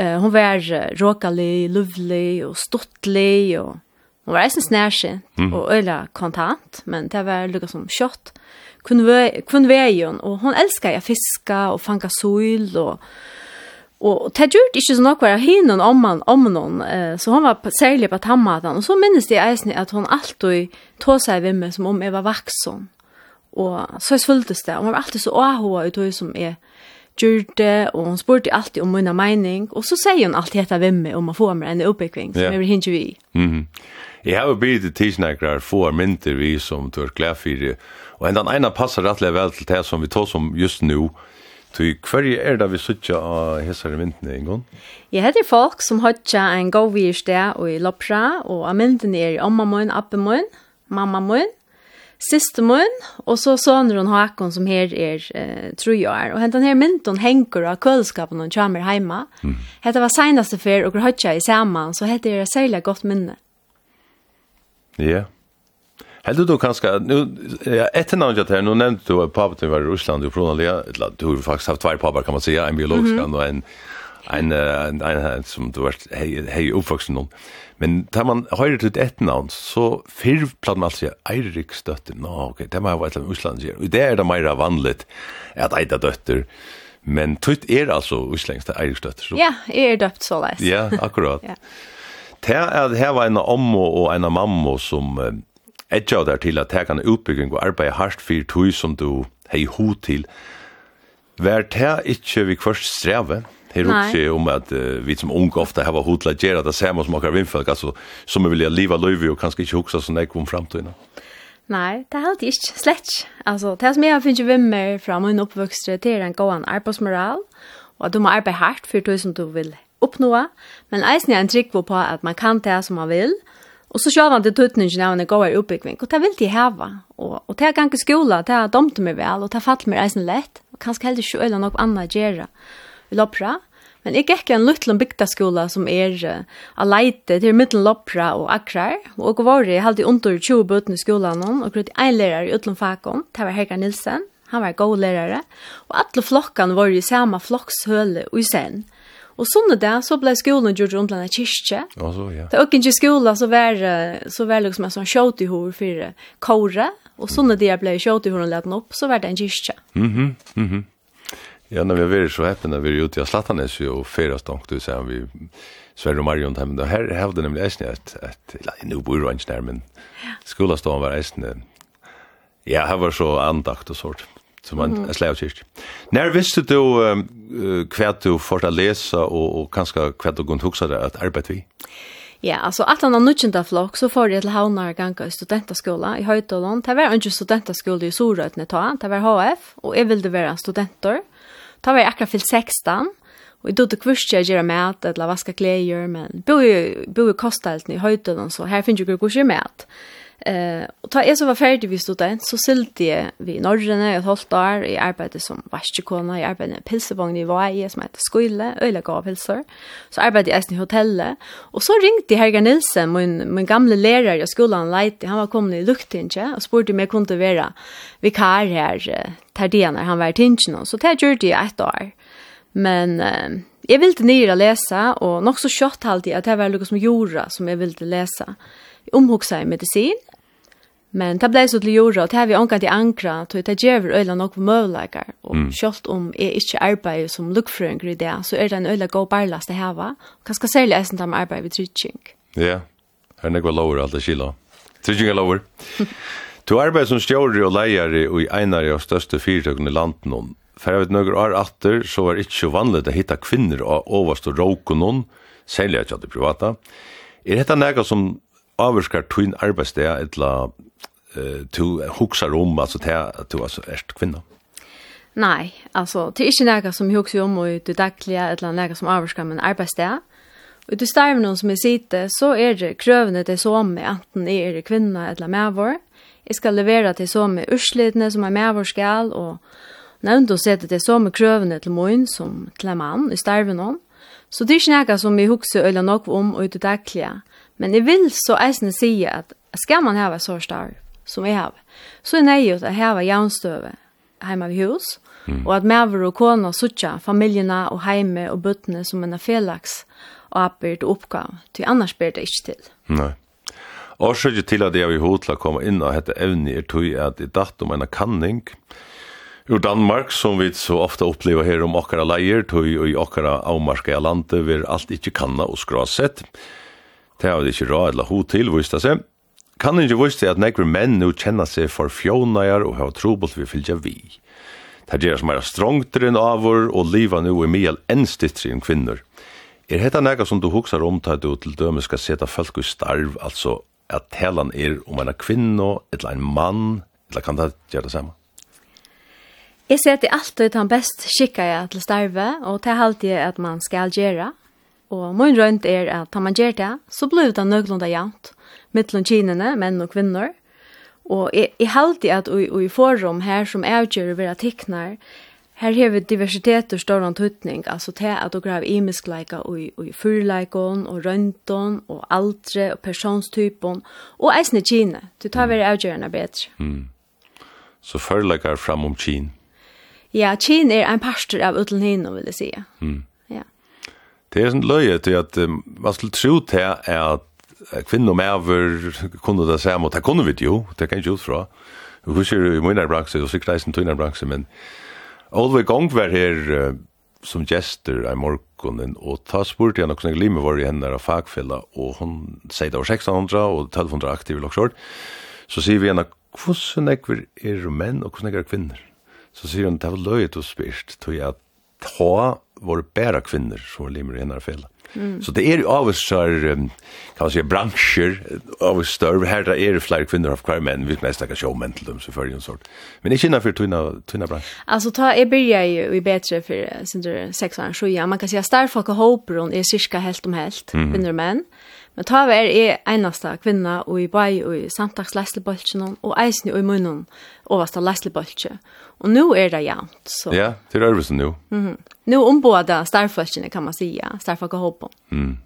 Uh, hon var uh, råkali, luvlig og stottlig og Hon var eisen snærskjent mm. og øyla kontant, men det var lukka som kjøtt. Kun veien, og hon elska jeg fiska og fanga sol og Og det gjorde ikke så nok var hinnen om man, om noen, eh, så hon var særlig på tammaten. Og så minnes jeg eisen at hon alltid tog seg ved meg som om jeg var vaksen. Og så svultes det, og hun var alltid så åhåa ut av som jeg gjorde, og hun spurte alltid om mina mening. Og så sier hun alltid etter hvem om å få meg en oppbygging, som yeah. jeg vil hinge vi. Mm -hmm. Jeg har jo bytt til tidsnækrar få mynter vi som du er glad for og en ena passer rettelig vel til det som vi tar som just nå, Så hver er det vi sitter av hessere myntene en gang? Jeg heter folk som hodja en god vi sted og i Lopra, og av myntene er i omma mun, appe mun, mamma mun, siste mun, og så sønner hun Håkon som her er eh, tru år. Og hentan her mynden henger av kølskapen og kommer heima. Mm. Hette var senaste fyr og grøtja i saman, så hette er særlig godt minne. Ja. Yeah. Heldur du kanskje, nu, ja, etter navnet her, nå nevnte du at papen var i Russland, du pronalia, eller du har faktisk haft tvær paper, kan man säga, en biologisk mm -hmm. og en, en, en, en, en som du har hei, hei oppvoksen om. Men tar man høyre til et navn, så fyrr platt man alltid Eirik støtter, nå, ok, det må jeg være et Russland, sier. Og det er det mer vanligt, at Eida døtter, men tøyt er altså uslengst Eirik støtter. Så. Ja, er døpt så leis. Ja, akkurat. ja. Det er at her var en ommo og en mammo som eh, etja der til at her kan utbygging og arbeid hardt for tog som du hei ho til. Vær det ikke vi først streve? Her hugsi om at uh, vi som ung ofta hava hotla gera det samme som okkar vinnfolk, altså som vi vilja liva løyvi og kanskje ikke hugsa sånn ekk om framtiden. Nei, det er helt ikke, slett. Altså, det som jeg har finnet vimmer fra min oppvokst til en gåan arbeidsmoral, og at du må arbeide hardt for det som du vil oppnå, men eisen er en trygg på at man kan det som man vil, og så kjører man til tøtningen av en gåer oppbygging, og det vil de heve. og, og det er ganske skole, det er domte meg vel, og det er fatt meg eisen lett, og kanskje heller ikke øyne nok annet gjøre i loppra, men jeg gikk en liten bygdaskola som er uh, a til midten loppra og akrar, og jeg var i halvdig under 20 bøtene i skolen, og grunn til en lærer i utlen fakom, det var Helga Nilsen, han var god lærere, og alle flokkene var i samme flokkshøle og i sen, Og sånne det, så ble skolen gjort rundt denne kyrkje. Ja, så, ja. Det var ikke skolen, så var det, så var det liksom en sånn kjøt i hår for kåre, og sånne der ble kjøt i hår og opp, så var det en kyrkje. Mhm, mm mhm. Mm ja, når vi var så happy, når vi var ute i Slattanes og ferast langt, du sier vi Sverre og Marion men og her hevde nemlig eisne att, att et nå bor jo ikke der, men skolen stod var eisne, ja, her var så andakt og sånt som man mm. slår kyrk. När visste du uh, kvärt du första läsa och, och kanske kvärt du kunde huxa det att arbeta vi? Ja, alltså att han har nutjenta flock så får det till havnar ganska i studentaskola i Høytålån. Det var inte studentaskola i Sorøtene ta, det var HF, och jag ville vara studenter. Ta var jag akkurat fyllt 16, og jeg dødde kvist jag gjør mat, eller vaska kläder. men bo i, bo i kosthelten i Høytålån, så här finns ju ikke kurser mat. Eh, och ta är så var färdig vi student, så sylte jag vi i Norrene et halvt år, i arbete som vaskekona i arbete med pilsevogn i Vaje, som heter Skøyle, øyla gav pilser, så arbetade jag i hotellet, og så ringde Helga Nilsen, min, min gamla lärare i skolan, Leite. han var kommit i Luktinje, og spurte om jeg kunne være vikar her, tar det när han var i Tinjen, så det gjorde jag ett år. Men eh, jag ville nyere läsa og nog så kjøtt alltid at det var något som gjorde som jag ville läsa omhuxa i medicin, Men det blei så til jorda, og det har vi ångat i ankra, og det gjør vi øyla nok møvleikar. Og mm. selv om jeg ikke arbeider som lukkfrøyngur i det, så er det en øyla god barlast det hava. Og kanskje særlig eisen da med arbeid ved trygging. Ja, her er nekva lover alt det kilo. Trygging er lover. Du arbeider som stjåri og leiari og i einar av største fyrtøkken i landen. For jeg vet nøkker år atter, så var det ikke så vanlig å hitta kvinner av overst og råkunnen, særlig at jeg hadde privata. Er dette nekka som avvirkar tuin arbeidsdag, etla uh, du huksar om, altså, til du altså, erst kvinna? Nei, altså, det er ikke noe som jeg husker om i det daglige, eller noe som avvirker min arbeidsdag. Og du starver noen som jeg sitter, så er det krøvene det som er, enten jeg er kvinna eller medvår. Jeg skal levere til som med urslidene som er medvår skal, og nevnt å sette det som med krøvene til min som til en mann i starver noen. Så det er ikke noe som jeg husker eller något om i det daglige. Men jeg vil så eisne säga at skal man hava så starv som jeg har, så er nøy at jeg har jaunstøve hjemme vi hus, mm. og at medver og kona suttja familjena og heime og bøttene som en felaks og oppbyrd og oppgav, til annars blir det ikke til. Nei. Og så til at jeg vil hodla komme inn og hette evne er tog at jeg datt om en kanning ur Danmark, som vi så ofte opplever her om okkara leier, tog i okkara avmarska landet, vil alt ikke kanna og skrasett. sett. Det har vi ikke råd eller hod til, viste seg. Kan ikke viste at nekver menn nu kjenner seg for fjónaier og har trobult vi fylgja vi. Det gjør som er strongtere enn avur og liva nu er mye enn stittri enn kvinner. Er hetta nega som du hugsar om til du til døme skal seta folk i starv, altså at talan er om en kvinno, eller en mann, eller kan det gjøre det samme? Jeg ser at det alltid er den best skikka jeg til starve, og det er alltid at man skal gjøre. Og min rønt er at tar man gjør det, så blir det nøglunda jant, mittlun kinene, menn og kvinner. Og jeg, jeg held at i, i forum her som avgjør å være tikkner, her har vi diversitet og større antutning, altså til at dere har imiskleika i, i fyrleikon, og rønton, og aldre, og personstypon, og eisne kine, du tar vi avgjørende bedre. Mm. Så fyrleikar fram om kine? Ja, kine er en pastor av utlenhino, vil jeg si. Mm. Det är sånt löje at um, man skulle tro til at, att kvinnor med över kunde det säga mot det kunde vi ju det kan ju ut från vi kusher i mina braxer och sig reisen till mina braxer men all the gång var här som gäster i morgonen och ta spurt jag också glimme var i henne av fagfälla och hon säger det var 600, och 1200 aktiva och så ser vi henne hvordan ekver er menn og hvordan ekver er kvinner? Så sier hun det var løyet og spyrst, tog jeg ta var bara kvinnor som var limmer i hennar fela. Mm. Så det är ju oss um, kan man säga branscher av oss större här där är det fler kvinnor av kvar män vi mest lika showmen till dem så för en sort. Men inte för tunna tunna bransch. Alltså ta är börja ju i bättre för sen det sex år så ja man kan säga star folk och hope hon är cirka helt om helt mm. kvinnor män. Men ta vær er einasta kvinna og i bai og i samtags leslebøltjen og eisen og i munnen oversta leslebøltjen. Og nu er det jævnt. Så. Ja, det er øvelsen nu. Mm. Nu om båda starfolkene kan man sige. Starfolk och hopp. Mm.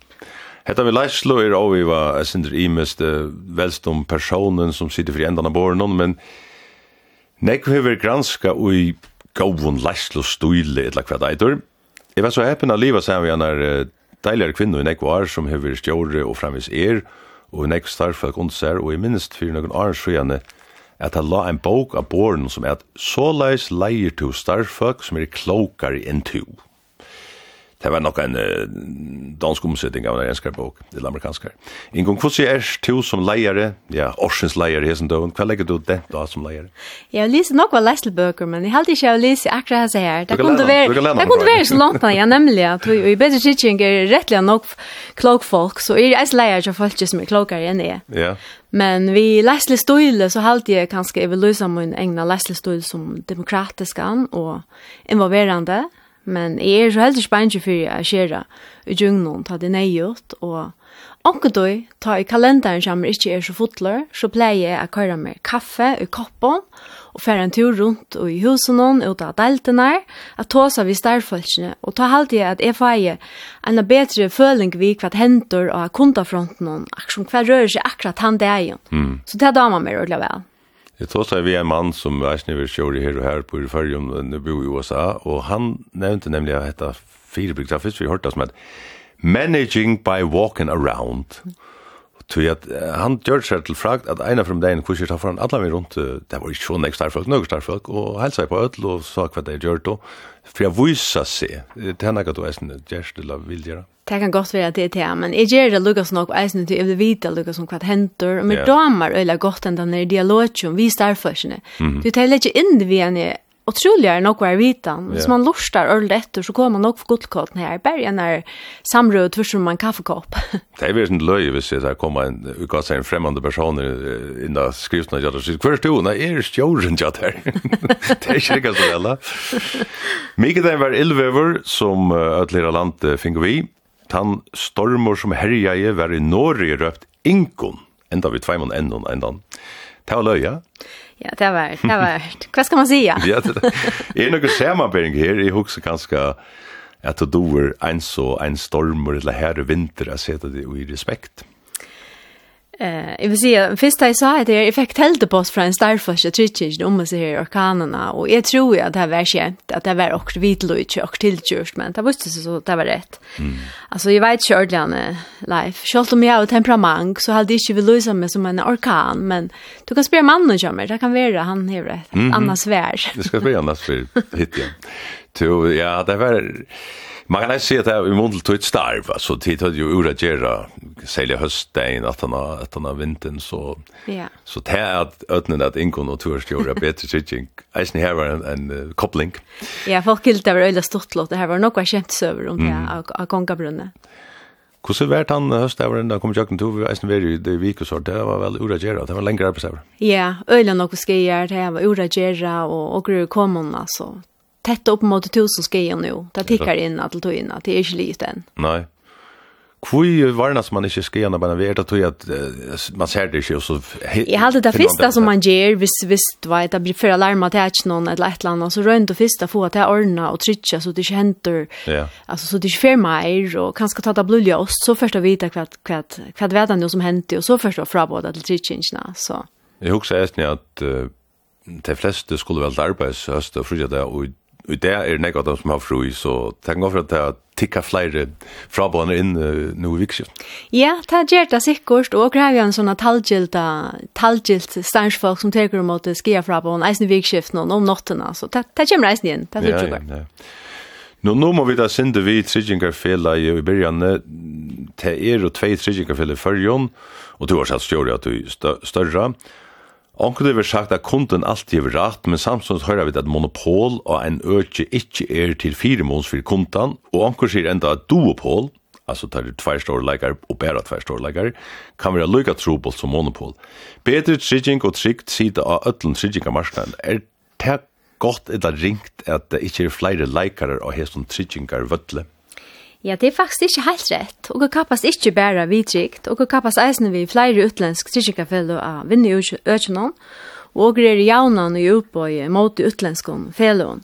Hetta vi Leislo er og vi var sindr imest velstum personen som sitter fri endan av borgen, men nekv hever granska ui gavun Leislo stile etla hva deitur. Jeg var så heppen av livet sem vi annar deiligere kvinner i nekv var som hever stjåre og framvis er, og nekv starfalk ondsar, og jeg minst fyrir noen arns sjøyane, at han la en bok av båren som er at såleis leier to starfolk som er klokare enn to. Det var nok en uh, dansk omsetning av en enskar bok, til amerikanskar. Ingon, sier er du som leiere, ja, Orsens leiere hessen døven, hva legger du det da som leiere? Jeg har lyst nok av leselbøker, men jeg har ikke jeg lyst akkurat hans her. Det kunne være så langt ja, nemlig, at vi i bedre kitchen er rettelig nok klok folk, så er jeg leier til folk som er klokere enn jeg. Ja. Men vi lesle støyle så halte jeg kanskje jeg vil løse min egna lesle støyle som demokratisk og involverande. Men jeg er så heldig spennende for jeg skjer i djungelen, ta det nøyot, og Onkel då ta i kalenderen som ikke er så fotler, så pleier jeg å køre med kaffe i koppen, og fære en tur rundt og i husen noen, ut av deltene, at ta seg vi stærfølsene, og ta halte jeg at jeg får en bedre føling vi hva henter og kundafronten, noen, akkurat hva rører seg akkurat han det er. Mm. Så det er damer meg ordentlig vel. Jeg tog seg vi en mann som er vil kjøre her og her på Yrfarium, nu bor i USA, og han nevnte nemlig at dette firebrygg, først vi hørte det som et managing by walking around. Mm. Tui at han gjør seg til fragt at eina frum dagen kurser tar foran alla vi rundt, det var ikke sånn ek starfolk, nøyga starfolk, og helsa jeg på ødel og sa hva det gjør då, for jeg vysa seg, det er nek at du eisen gjerst eller vil vilgjera. Det kan godt være at det er det, men jeg gjør det lukkast nok eisen til jeg vil vite lukkast om hva det henter, og med yeah. damer øyla godt enn den er dialogen vi starfolkene. Mm. Du tar ikke inn vi enn otroligare nog var vitan. Yeah. Så man lustar öl efter så kommer man nog för guldkott när bergen är samråd för som man kaffekopp. det är väl inte löj vi ser där komma en vi kan säga en främmande person i den skriften jag så kvar stod när är stjorden jag där. det är inte så alla. Mycket det var elvever som ödlera land fick vi. Tan stormor som herjaje var i Norge röpt inkon. Enda vi två man ändon ändan. var löj, Ja. Ja, det var det var. Vad ska man säga? ja, det är något samarbete här i huset ganska att det doer en så en storm eller här vinter att sätta det i respekt. Eh, jag vill säga, först jag sa att jag fick helt på oss från Starflash och Trichage, om man ser orkanerna, och jag tror ju att det här var känt, att det var också vitlöjt och tillkört, men det visste sig så att det var rätt. Mm. Alltså, jag vet inte ordentligt, Leif. Självt om jag har temperament, så hade jag inte vill lösa mig som en orkan, men du kan spela mannen som det kan vara, han har ett mm -hmm. annars svär. Du ska spela annat svär, hittar jag. ja, det var... Man kan se att det är i mån till ett starv. Alltså tid hade ju ura gera sälja höstdagen att han har att han har vintern så yeah. så det är att ötnen att inkon och turst göra bättre sitting. Eisen här var en, en koppling. Ja, folk gillar det öliga stort låt. Det här var något känt söver om det av Kongabrunne. Hvordan vært han høstavren da kom jeg til å eisen være i det vik og sånt, det var vel uragjera, det var lengre arbeidsavr. Ja, øyla nokko skeier, det var uragjera og, og gru komon, altså tätt upp mot tusen skejer nu. Det tickar in att ta in att det är inte liten. Nej. Kvui varnas man inte ska men bara veta att att man ser det ju så Jag hade det första som man ger visst visst vad det blir för alarma till att någon eller ett land så runt och första få att ordna och trycka så det inte händer. Ja. Alltså så det är för mig och kanske ta det blulja oss så första vita kvart kvart kvart vet han som hänt och så första fra båda till tryckingarna så. Jag husar nästan att de flesta skulle väl arbeta höst och frida där och Og det er nekka dem som har fru, så tenk over at det er tikka flere frabående inn uh, nå i vikskift. Ja, det gjør det sikkert, og greier en sånn talgilt, talgilt stansfolk som teker om at skia frabående, eisen i vikskift nå, om nottena, så det, det kommer eisen igjen, det er ja, ja, ja. Nå, nå må vi da synde vi tryggingarfela i byrjan, det er jo tvei tryggingarfela i fyrjon, og du har satt stjåri at du er større, Onkel har sagt at kunden alltid har rett, men samtidig hører vi at monopol og en øke ikke er til fire måneder for kunden, og onkel sier enda at duopol, altså tar det tvær store leikere og bare tvær store leikere, kan være lykka trobult som monopol. Bedre trygging og trygt sida av ötlen tryggingamarsknaden er det godt eller ringt at det ikke er flere leikere og hesson tryggingar vødle. Ja, det er faktisk ikke helt rett. Og det kappes ikke bare vidtrykt, og det kappes eisen vi flere utlensk trikkerfeller av vinne i økjennom, og det er jaunan i utbøy mot utlenskon fellon.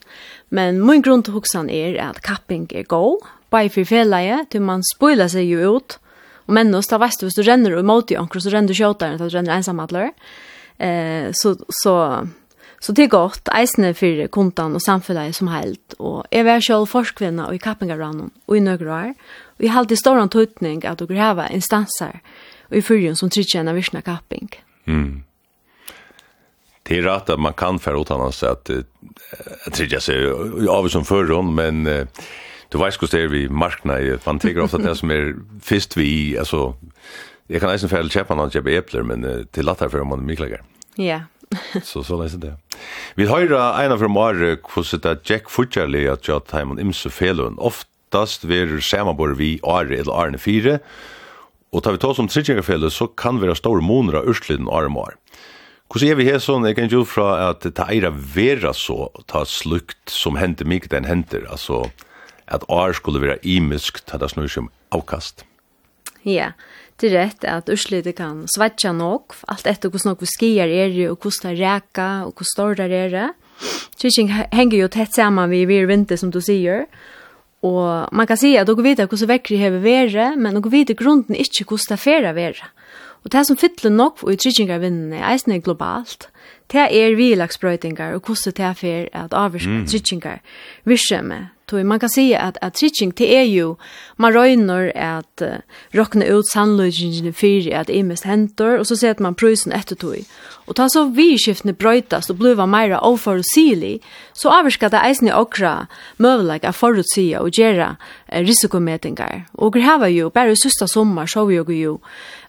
Men min grunn til hoksan er at kapping er god, bare for felleie, til man spoiler seg jo ut, og menn oss, da veist du, hvis du renner mot i anker, så renner du kjøtaren, så renner ensamadler. Eh, så, så Så det er godt, eisene for kontan og samfunnet som helt, og jeg var selv forskvinna og i kappingarranen og i nøyre år, og jeg har alltid stor antutning at dere hava instanser og i fyrjen som trykker virkna kapping. Mm. Det er rett at man kan fære utan hans at jeg trykker seg av som förrun, men du vet hvordan det er vi markna i, man tenker ofte at det som er fyrst vi, altså, jeg kan eisen fære kjøpe noen kjøpe epler, men til latter for om man er myklager. Ja, så så läser det. Vi har en av de mer kusset Jack Futcherly att jag tar hem imse felun. Oftast ver samma bor vi Are eller Arne 4. Och tar vi tar som tredje så kan vi ha stor monra ursliden armar. Hvordan er vi her sån jag kan jo fra at det er vera så, ta slukt som hender mig den händer altså at ar skulle vara imisk, ta det snur som avkast. Ja, yeah er rett at urslite kan svetja nok, alt etter hvordan nok vi skier er det, og hvordan det reka, og hvordan større er det. Kyrkjen henger jo tett sammen vi vir vinter, som du sier, og man kan si at dere vet hvordan vekkere hever være, men dere vet grunden ikke hvordan det fære være. Og det som fyller nok og utrykkingarvinnene er eisne globalt, det er vilagsbrøytingar og hvordan det er for at avvirke mm. utrykkingar virksomhet Tui, man kan säga att att teaching till är ju man röjner att uh, rockna ut sannolikheten för att det mest händer och så ser man prisen efter tui. Och ta så vi skiftne brötas och bliva mera oförutsigelig så avskar det eisen okra mövlag att förutsia och göra eh, risikomätningar. Och det här var ju bara sista sommar så vi ju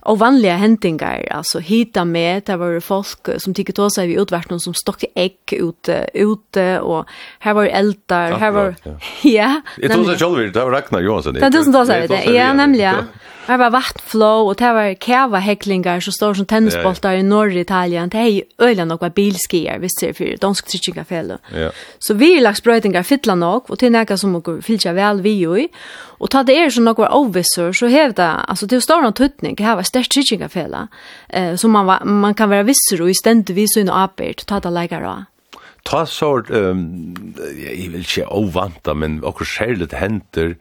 og vanliga händingar alltså hita med det var folk som tycker då seg vi utvärt som stockade egg ute ute og her var eldar her var ja. Det tog sig det var Ragnar Johansson det tog sig det ja. nämligen Det var vattflå, og det var kæva-heklingar som står som tennisboltar i norr Italien. Det er jo øyla nokva bilskier, hvis det er fyrir dansk tritsingafelle. Ja. Så vi lagt sprøytingar fytla nok, og til nekka som okkur fylltja vel vi jo i. Og ta det er som nokva ovisser, så hev det, altså til er stor noen tuttning, det var størst tritsingafelle, eh, som man, var, man kan være visser og i stendu inn og apert, ta det leikar av. Ta sort, um, jeg vil ikke ovanta, men okkur særligt henter,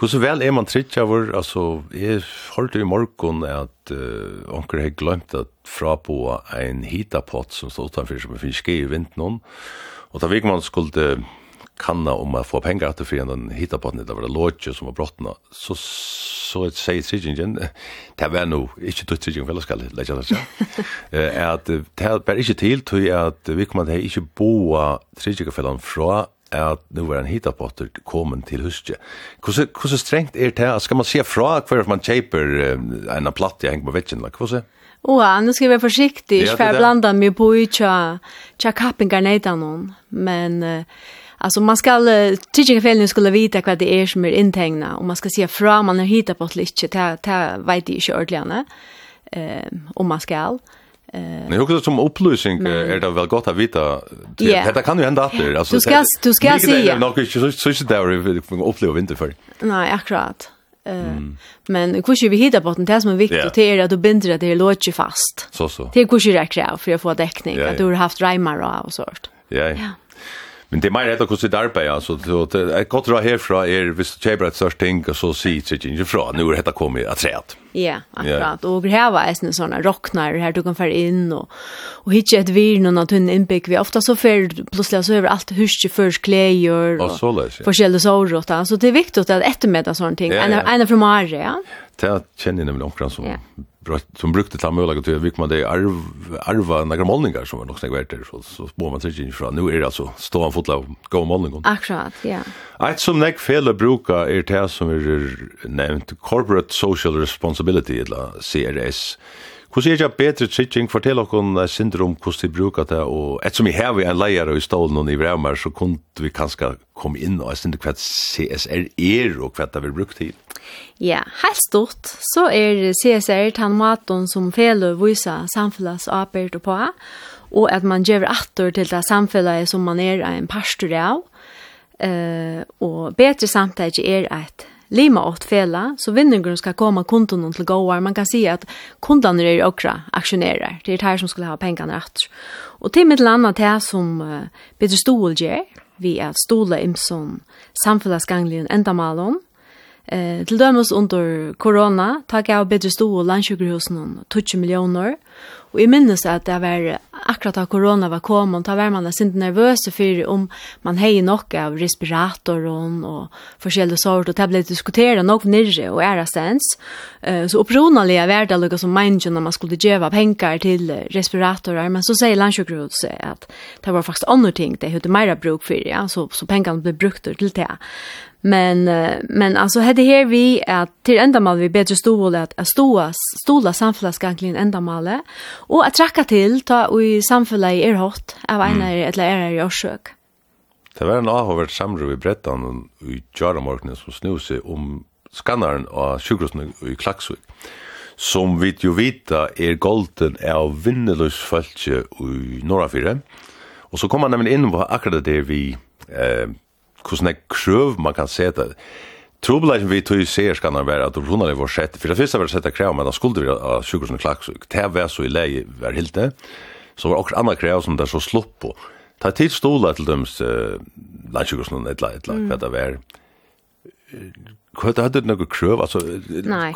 Hur så väl är man tritt av vår, altså, jeg hørte i morgon at uh, onkel har glömt at fra på en hitapott som står utanför som finns ske i vinten hon, og da vik man skulle kanna om å få pengar att för en hitapotten det var det låtje som var brottna, så så et sier igen. det var nå inte tog Tridjingen for jeg skal legge det. Seg, at det var inte till till at vi kom at inte boa boa Tridjingen fra at nu er en hitapotter kommen til huske. Hvordan, strengt er det? Skal man se fra hver man kjøper en platt jeg henger på vekken? Hvordan? Åh, nu ska vi vara försiktig, Jag för jag mig på i tja, tja kappingar nejda någon. Men, uh, alltså man ska, uh, tidsingarfällningen skulle vita vad det är som är intägna. Och man ska se fra man har hittat på ett litet, det vet jag inte ordentligt. Uh, om man ska. Uh, Eh. Men också som upplysning är det väl gott att vita. Det det kan ju hända att alltså. Du ska du ska se. Det är nog inte så så så där uppleva inte för. Nej, akkurat. Eh. Men hur ska vi hitta på den som är viktigt yeah. det är att du binder det är låter fast. Så så. Det är hur det är för att få täckning att du har haft reimar och sånt. Ja. Ja. Men det är mer rätt att kosta arbete alltså så det gott dra härifrån är visst chebra ett sorts ting och så sitt det inte fra nu är detta kommer att säga att. Ja, akkurat. Och här var en såna rocknar här du kan för in och och hitta ett vir någon att hon inbygg vi ofta så för plötsligt så över allt husje förs kläder och så där. Förskälla så rått alltså det är viktigt att eftermedda sånt ting. En en från Maria. Ja. Det kjenner jeg nemlig omkring som, yeah. som brukte ta mulighet til å man det arv, arva noen målninger som var nok snakket der, så, så må man ikke innfra. Nå er det altså stå en fotla og gå målninger. Akkurat, ja. Yeah. Et som nek fele bruker er det som er nevnt Corporate Social Responsibility, eller CRS, Hvordan er det bedre trygging? Fortell dere synder syndrom, hvordan de bruker det, og ettersom vi har en leier i stålen og i Vremer, så kunne vi kanskje komme inn og syndrom hva CSR er og hva det vil bruke til. Ja, helt stort så er CSR den maten som fele viser samfunnets arbeid på, og at man gjør atter til det samfunnet som man er en pastor av, uh, og bedre samtidig er et lima åt fela, så vinnaren ska komma konton till goar Man kan se att kundan är också aktionärer. Det är det här som skulle ha pengarna rätt. Och till mitt landa det som uh, Peter Stol ger, vi är att stola imson samfällsgangligen ändamalon. Eh, till dömes under corona, tack av Peter Stol landsjukhusen 20 miljoner. Og jeg minnes at det var akkurat da korona var kommet, da var man sint nervøse for om man hei nok av respiratoren og forskjellige sort, og det ble diskuteret nok nirre og æra sens. Så oppronelig er det lukket som meningen når man skulle djeva penger til respiratorer, men så sier landsjukkerhuset at det var faktisk andre ting det hadde mer bruk for, ja, så, så pengene ble brukt til det. Men men alltså hade här vi att till ändamål vi bättre stol att att stola stola ända ändamålet och att tracka till ta och i samfället i er hot av en mm. eller är det sjuk. Det var en avhåvert samråd i Brettan i Jaramorknen som snuse om skannaren av sjukhusen i Klaksvik som vi jo vita er golden av vinneløs fölkje i Norrafire. Og så kom han nemlig inn på akkurat det vi eh, hvordan jeg krøv man kan se det. Trobelagen vi tog i seer skal han være at Rona var sett, for det første var sett av krav, men då skulle vi av sjukhusene så Det var så i leie helt det. så var også andre krav som det så slopp på. Ta tid stola til døms uh, landsjukhusen, et eller annet, hva det var. Hva hade det noe krøv? Altså,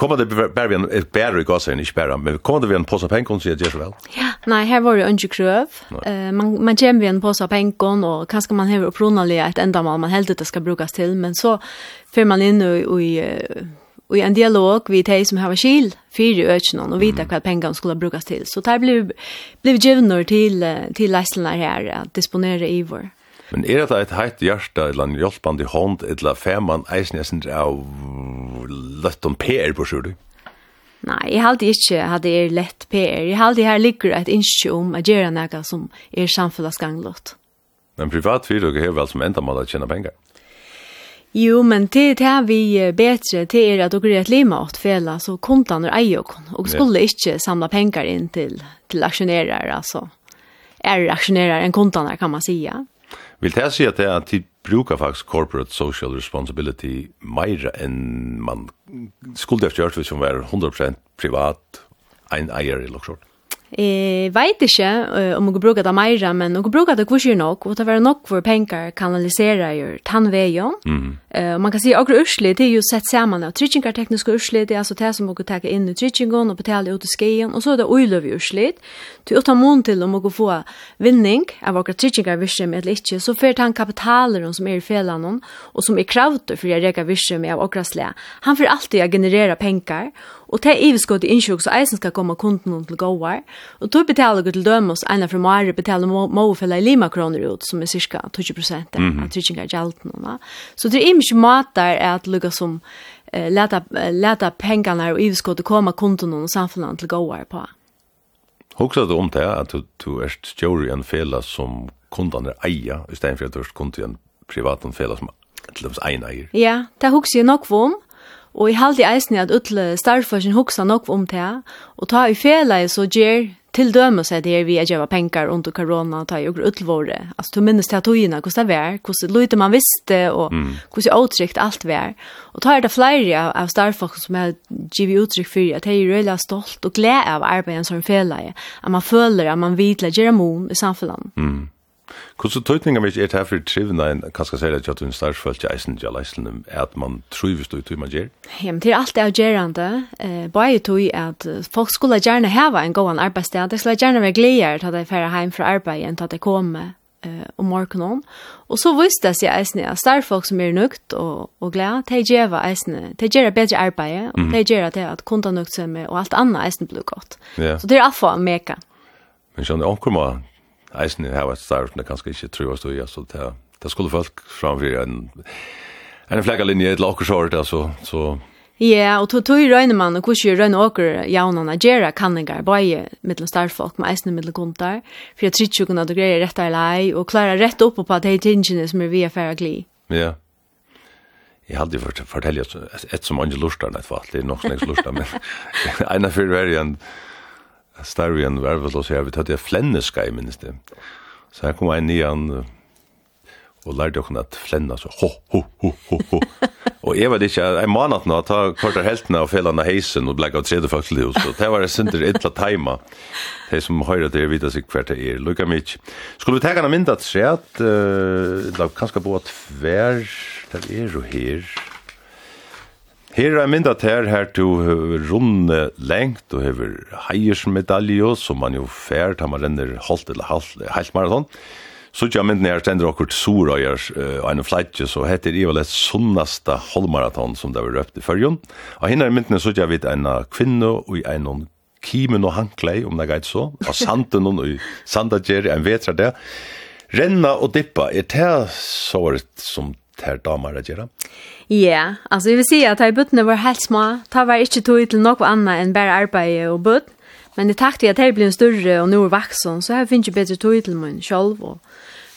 kommer det bare en et bære i gassen, ikke bare, men kommer det vi en påse av pengen, sier det så vel? Ja, nei, her var det ikke krøv. Uh, man, man kommer vi en påse av pengen, og kanskje man har opprunnelig et endamål man heldig det skal brukes til, men så får man inn och i i en dialog vi de som har skil fyra öknen och vita vad pengarna skulle brukas till. Så det blev blev givna till till läslarna här att disponera i vår. Men er det et heit hjärta eller en hjelpande hånd eller femman eisen jeg synes av lett om PR på sjur du? Nei, jeg halte ikke at det er lett PR. Jeg halte her ligger et innskje om å gjøre noe som er samfunnsganglått. Men privat fyrir dere har vel som enda mål å tjene penger? Jo, men det er vi bedre, til er at dere er et lima åt fela, så kontene er eier dere, og skulle ikke samle penger inn til, til aksjonærer, altså. Er aksjonærer enn kontene, kan man sige. Ja. Vil det si at det er at de brukar faktisk corporate social responsibility meira enn man skulle efter gjort hvis man var 100% privat, ein eier i lukkshort? Jeg vet ikke om jeg bruker det mer, men jeg bruker det kvisjer nok, og det var nok hvor penger kanaliserer jo tannveien. Mm. Uh, man kan si at urslig, det er jo sett sammen av trykkingartekniske urslig, det er altså det som man kan ta inn i trykkingen og betale ut i skien og så er det uiløv i urslig. Du er uten mån til om man kan få vinning av våre trykkingarvirsom eller ikke, så för han kapitaler som er i felene, og som er kravter for å reka virsom av våre. Han får alltid generera penger, Og det iverskått i innsjuk så eisen skal komme kunden til gåvar. Og tog betaler vi til dømes, ena fra Mare betaler måfella i lima kroner ut, som er cirka 20 prosent av trykkingar gjelten. Så det er ikke mater at lukka som uh, leta, leta pengarna og iverskått komme kunden og samfunnet til gåvar på. Hoksa du om det, at du, du er stjåri en fela som kundan er eia, i stedet for at du er kundan privat en fela som til dem ein eier. Ja, det hoxa jeg nok om. Og jeg halte eisen at utle starfarsen hoksa nok om det, og ta i fele så gjer til døme seg det vi er gjeva penger under korona, ta i og utlvåre. Altså, du minnes til at togene, hvordan det var, hvordan lute man visste, og mm. hvordan uttrykt alt var. Og ta er det flere av starfolk som er givet uttrykk for at jeg er røyla stolt og glede av arbeidet som fele, at man føler at man vidler gjør mon i samfunnet. Mm. Hvordan tøytninger vi er til for trivende, en, hva skal jeg si, at du er en størst til eisen til leislen, at man trives du i man gjør? Ja, men det er alltid avgjerende. Eh, bare jeg tøy at folk skulle gjerne hava en god arbeidssted, de skulle gjerne være gleder til at de færre hjem fra arbeid enn til at de kommer eh om morgenen. Og så visste jeg seg eisen at star folk som er nökt og, og glada, de gjør eisen, de gera bättre arbete och de gjør det at kunna nökt seg med og alt annet eisen blir gott. Så det er är affa meka. Men sjön omkommer eisen hava starf, men kanskje ikke tru oss støya, så det, det skulle folk framfyr en, en flekka linje, et lakersåret, altså, så... Ja, og to tog røyne man, og hvordan røyne åker jaunene gjerra kanningar, bare mittel starfolk, med eisene mittel kontar, for jeg tror jo kunne at greier rett av lei, og klarer rett opp på at det er tingene som er via færre gli. Ja. Jeg hadde jo fortalt et som andre lustar, et fall, det er nok snakks lustar, men en av fyrir verre enn Astarian var vel å si, vi tatt det flenneska i minnes det. Så her kom en nian og lærte dere at flenna så ho, ho, ho, ho, ho. og jeg vet ikke, jeg manat nå, ta kvartar heltene og felene heisen og blekka av tredje til det, så det var en synder ytla taima. De som høyre det vita seg hvert det er, lukka mykje. Skulle vi tega en mynd til se at, uh, kanskje bo at hver, der er jo her, Her er mynda til her du runde lengt og hever heiersmedalje som man jo fær tar man renner halvt eller halvt, maraton. Så tja mynda her stender okkur sura og er en flætje, så heter i vel et sunnasta halvmaraton som det var røpt i fyrjon. Og hinna er mynda så tja vidt en kvinne og en kimen og hanklei, om det gait så, og sanden og sandager, en vetra det. Renna og dippa, er det så som her damer att göra? Ja, yeah, alltså vi vill säga att jag var helt små. Det var inte tog til något annat än bara arbete och but. Men det takt vi att blir blev större och nu är vaksen, så här finns ju bättre tog till mig själv.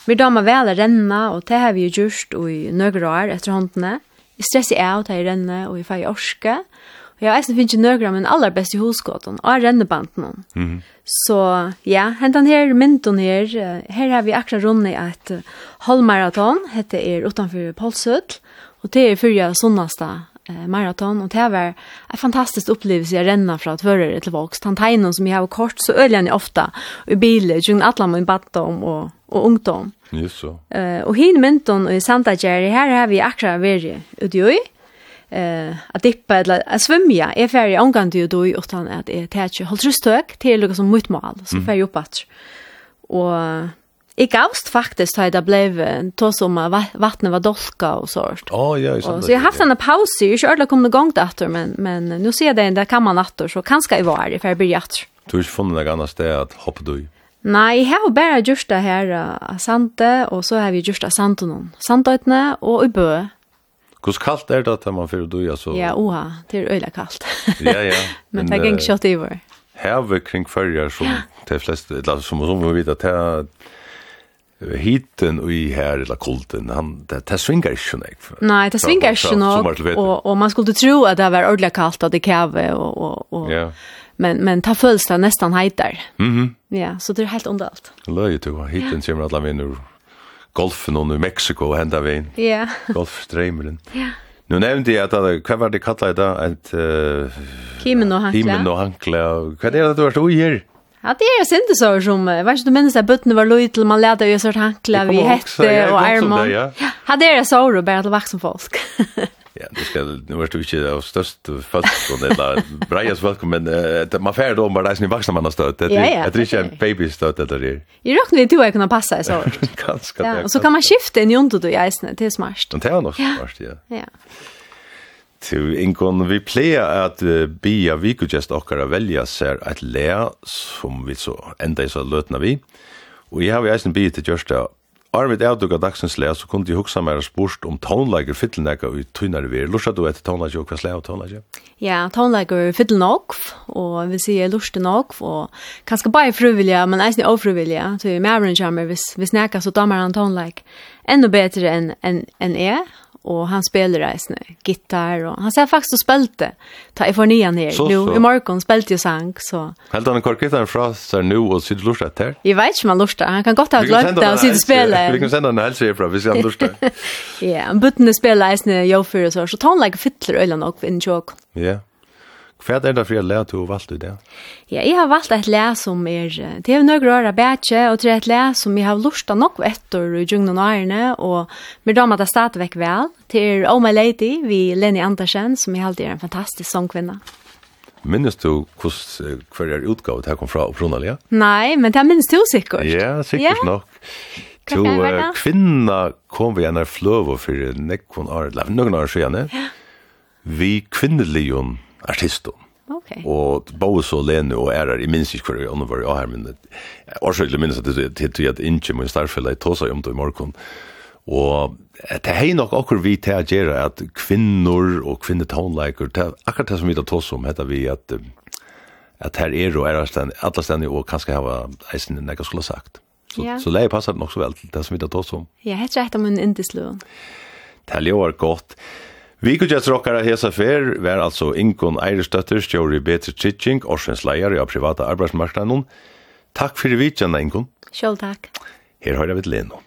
Vi damer väl å renna och det har vi ju gjort i några år efter håndene. Jag stressar av att jag renna och jeg får orske. Og jeg eisen finnes ikke nøyre av min aller beste hoskåten, og rennebanten. Mm -hmm. Så ja, hentan her, mynden her, her har vi akkurat rundt et halvmaraton, hette er utenfor Polsøtl, og det er fyrja sunnaste eh, maraton, og det var en fantastisk opplevelse jeg renner fra tvørere til vokst. Han tegner som jeg har kort, så øler jeg ofte i bilen, tjungen atler min badtom og, og ungdom. Yes, så. Uh, og hin mynden i Santa Jerry, her har vi akkurat vært ute i eh att dippa eller att svimma är färdig omgång till då utan att det täcker håll tröstök till något som mitt mål så får jag upp att och i gavst faktiskt att det blev to som vattnet var dolka och sånt. Ja, ja, så. Så jag har haft en paus, jag kör alla kom igång dator men men nu ser jag det där kan man dator så kanske i var för jag blir. Du har funnit det annars det att hoppa du. Nei, jeg har bare gjort det her av Sante, og så har vi gjort det av Santonon. Santøytene og i Bø. Hur kallt är det att man får döja så? Ja, oha, det är öle kallt. ja, ja. Men, det gick kött i vår. vi kring färger som de flesta, eller som, som vi vet att det hiten och i här eller kulten han det det svingar ju nej. Nej, det svingar ju nog och och man skulle tro att det var ordentligt kallt att det kave och och och Ja. Men men ta fullsta nästan heiter Mhm. Mm ja, så det är helt underligt. Löje du hiten ser man alla vinner golfen och i Mexiko hända vi. Ja. Yeah. Golfströmmen. Ja. Yeah. Nu nämnde jag att vad var det kallat det att uh, Kimen och hankla. Kimen och hankla. Vad är det du har stått här? Ja, det är synd så som, vet du, du minns att bötten var lojt till man lärde ju sådant hankla vi hette och armar. Ja, det är så då bara till vuxen folk. Ja, det ska nu vart du inte av störst fast och det där Brian's welcome men uh, man färd om bara ni vuxna man stöd det det är inte en baby stött det där. Jag räknar ju två kan passa så. Ganska. Ja, och så kan man skifta en junto då i isen det är smart. Det är nog smart ja. Ja. Tu inkon vi plea at bia vi could just okkara velja ser at lea som vi så enda i så løtna vi. Og jeg har jo eisen bia til Gjørsta Arvid er dukka dagsens lea, så kunne jeg hugsa meg og spørst om tonelager fyttelnega i tunnare vi. Lursa du etter tonelager og hva slea av tonelager? Ja, tonelager fyttelnog, og vi sier lurste nog, og kanskje bare frivilliga, men eisne ofrivilliga, så vi mævren kommer hvis, hvis neka så damer han tonelag. Enda betre enn en, en, en och han spelar reisne gitarr och han ser faktiskt och spelte. Ta i förnia ner. Nu i morgon spelte ju sang så. Helt han kort gitarr från så nu och sitt lust att här. Jag vet inte man lust han kan gott ha glömt det och sitt spela. vi kan sända en hälsa från vi ska lust ja han butne spela reisne jag för så så ton like fittler eller något in joke ja. Hva er det for jeg lær du har valgt i det? Ja, jeg har valgt et lær som er, det er noen år bætje, og det er et lær som jeg har lurt av nok etter i djungene og årene, og med dem at det stadig vekk vel, til Oh My Lady, vi Lenny Andersen, som jeg alltid er en fantastisk sångkvinne. Minnes du hver er utgavet her kom fra opprunalig? Nei, men det minnes du sikkert. Ja, sikkert ja. nok. To uh, kvinna kom vi gjerne fløv og for nekkon år, eller noen år siden, ja. vi kvinnelion artister. Okay. Og både så Lene og Erar, i minst ikke hver andre var jeg her, men årsøkelig minst at det er at ikke min starfelle tog seg om det i morgen. Og det er nok akkur vi til å gjøre at kvinnor og kvinnetownleiker, akkurat det som vi tar oss om, heter vi at at her er og er alle stedene og kanskje hava eisen enn jeg skulle sagt. Så, ja. så leie passer nok så vel til det som vi tar oss om. Ja, heter det om en indisløn. Det er jo godt. Vikugjets rockare hesa fer var altså Ingun Eirestøtter, stjóri Betri Tritching, Orsens leier av privata arbeidsmarknaden. Takk fyrir vitjana, Ingun. Sjálf takk. Her har jeg vidt Leno.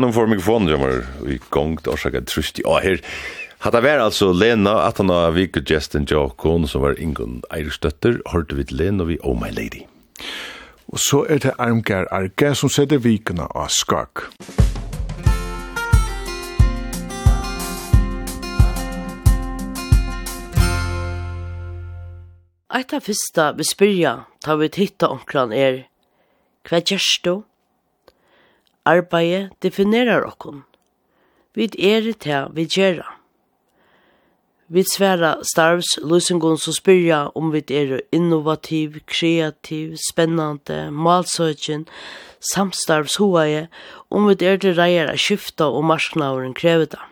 gjennom for mikrofonen, jeg var i gång och orsaka tröst. Ja, her. Hadde var altså Lena at han har viket gesten Jokon som var Ingun Eirstøtter, hørte vi Lena vi Oh My Lady. Og så er det Armgar Arge som setter vikene av skak. Eita fyrsta bespyrja ta vi titta omkran er Hva gjørs du? Arbeidet definerar okkun. Vi er det vi gjerra. Vi sværa starvs lusingon som spyrja om vi er innovativ, kreativ, spennande, malsøkjen, samstarvs hoaie, om vi er det reier av skifta og marsknauren krevda.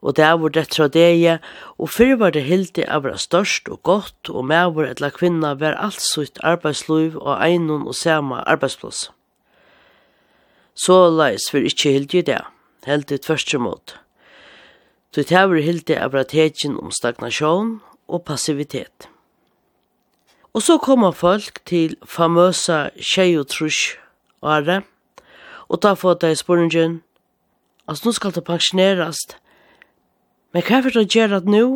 Og det er vår dettra deie, og fyrir var det hildi av vera størst og godt, og meavur etla kvinna var alt sutt arbeidsluiv og einun og sama arbeidsplass. Så leis for ikkje hildi i det, heldig tvørst imot. Du tæver hildi av rategjen om stagnasjon og passivitet. Og så kommer folk til famøsa tjei og trus åre, og da får de spørningen, altså nå skal det pensjonerast, men hva er det å gjøre det nå?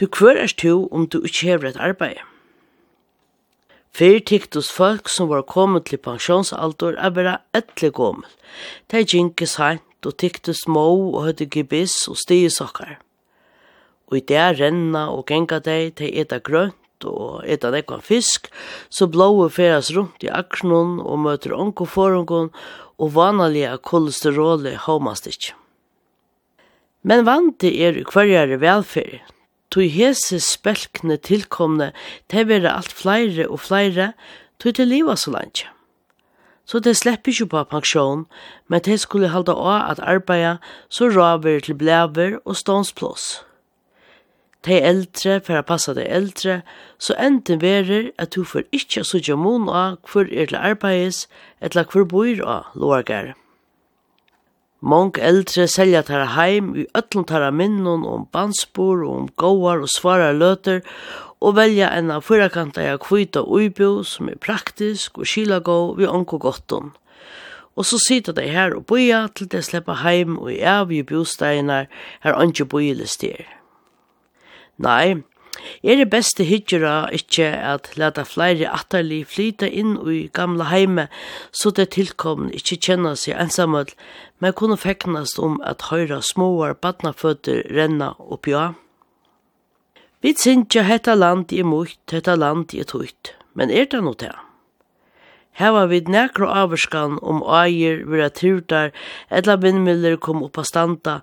Du hver er du om du ikke hever et arbeid? Fyr tyktus folk som var kommet til pensjonsaldur er bare etle gommel. De gynkes heint og tyktus små og høyde gibiss og stiesokkar. Og i det renna og genga deg til eta grønt og eta nekva fisk, så blåa feras rundt i aksjonen og møter onko forungon og vanaliga kolesterole homastikk. Men vante er i kvarjare velferien, Tui hese spelkne tilkomne, te vera alt flere og flere, tui til liva så langt. Så te slipper ikke på pensjon, men te skulle halda av at arbeida så raver til blæver og stånsplås. Te eldre, for å passa de eldre, så enten verer at du får ikkje så jamon av hvor er til arbeids, eller hvor bor av lårgare. Mong eldre selja tara heim i öllum tara minnun om banspor og om gåar og svarar løter og velja en av fyrakanta ja kvita uibo som er praktisk og skilagå vi onko gottun. Og så sita de her og boia til de sleppa heim og i avgi bosteinar her anki boilistir. Nei, Er det beste hyggjura ikkje at leta flere atterli flyta inn i gamla heime, så det tilkomne ikkje kjenna seg ensamhet, men kunne feknast om at høyra småar badnaføtter renna oppi av. Vi synsja hetta land i mukt, hetta land i tukt, men er det noe det? Her var vi nekro averskan om eier vira turtar, etla vindmiller kom oppa standa,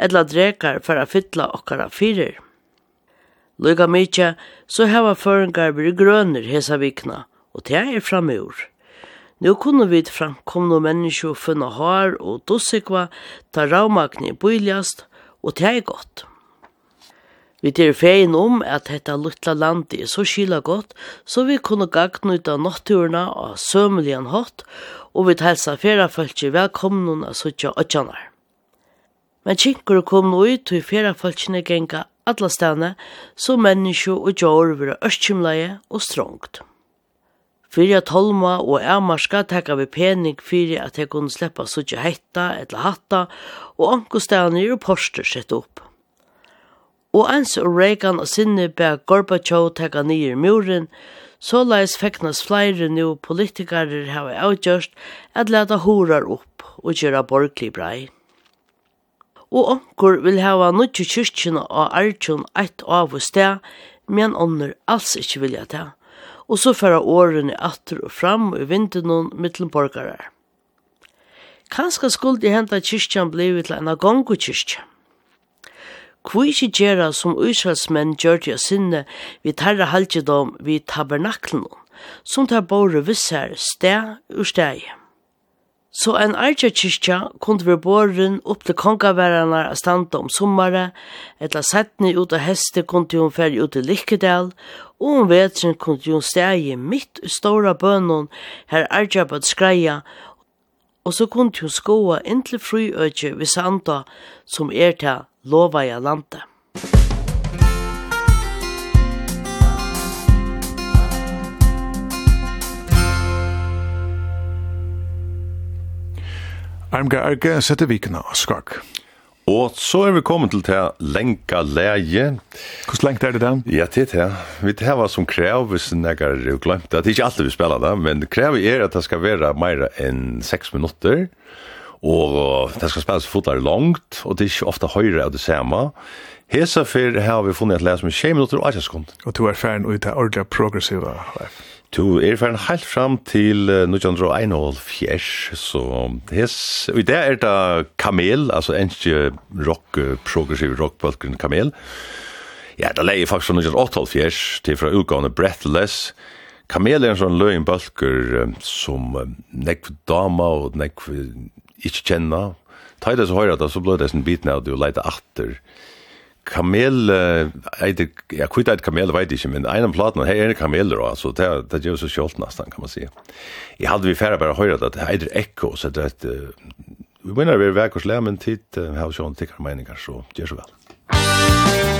etla drekar for a fytla okkara fyrer. Lyga mykje, så heva føringar blir grønner hesa vikna, og det er framur. Nå kunne vi framkomne menneskje funna har og dossikva, ta raumakne bøyljast, og det er godt. Vi tar feien om at dette luttla landet er så skila godt, så vi kunne gagnuta natturna av sømelian hatt, og vi helsa fera fölkje velkomnuna suttja ötjanar. Men kinkur kom nå ut og fera fölkjene genga alla stane, så menneskje og djår vera østkymleie og strongt. Fyrir at holma og æmarska tekka vi pening fyrir at jeg kunne sleppa sutja hetta eller hatta, og anko stane er sett opp. Og ens og Reagan og sinne beg Gorbachev teka nyer muren, så leis feknas flere nu politikarer hava avgjørst at leta horar opp og gjøre borglig brei og onkur vil hava nutju kyrkjina og arjun eitt av og sted, men onnur alls ikkje vilja ta. Og så færa årene atter og fram i vindunnen mittlen borgarar. Kanska skuldi henta kyrkjan blivi til ena gongu kyrkja. Hvor ikkje gjerra som Israelsmenn gjørte av sinne vi tarra halgjedom vi tabernaklen, som tar bore vissar sted ur steg. Så en arja kyrkja kunde vi båren opp til kongaværarna av standa om sommare, etla setni ut av heste kunde hun færg ut til Likkedal, og om vetren kunde hun stegi mitt i stora bønnen her arja bad skreia, og så kunde hun skoa inntil fruøyøyje vi sanda som er til lovaja landet. Armga Arge setter vikene av skak. Og så er vi kommet til til lenka leie. Hvordan lengt er det den? Ja, det er det. Vi tar hva som krev, hvis jeg har glemt det. Det er ikke alltid vi spiller det, men krevet er at det skal være mer enn 6 minutter. Og det skal spilles fotar langt, og det er ikke ofte høyre av det samme. Hesa fer har vi funnet et leie som er 20 minutter og 8 sekund. Og to er ferdig ut av ordentlig progressiva leie. Du er ferden helt fram til 1951, så hes, og i det er det Kamel, altså enskje rock, progressiv rockbalken Kamel. Ja, det leier faktisk fra 1958 til fra utgående Breathless. Kamel er en sånn løgnbalker som nekv dama og nekv ikke kjenna. Ta i det så høyre at så blei det som biten av det å leite atter. Ja Kamel, eit, ja, kvitt eit kamel veit ikkje, men ein av platen, her er det kameler, altså, det, det gjør så kjolt nesten, kan man si. Jeg hadde vi færre bare høyret at det eit ekko, så det er et, vi mener vi er og lær, men tid, jeg har sjån tikkar meningar, så gjør så vel.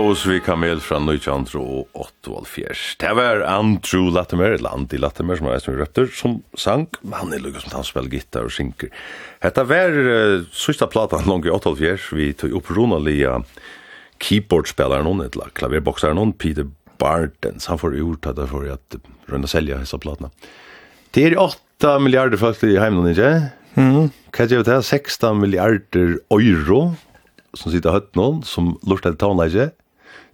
Shows vi kamel fra 1908. Det var Andrew Latimer, eller Andy Latimer, som er som røpter, som sang, han er lukket som han spiller gitar og synker. Hetta var uh, sista platan langt i 8.4, vi tog upp ronalia keyboardspelaren hon, eller klaverboxaren hon, Peter Bardens, han får gjort det for at runda selja hessa platna. Det er 8 milliarder folk i heimland, ikke? Mm. Hva er det? 16 milliarder euro som sitter høtt noen, som lort etter tonleidje,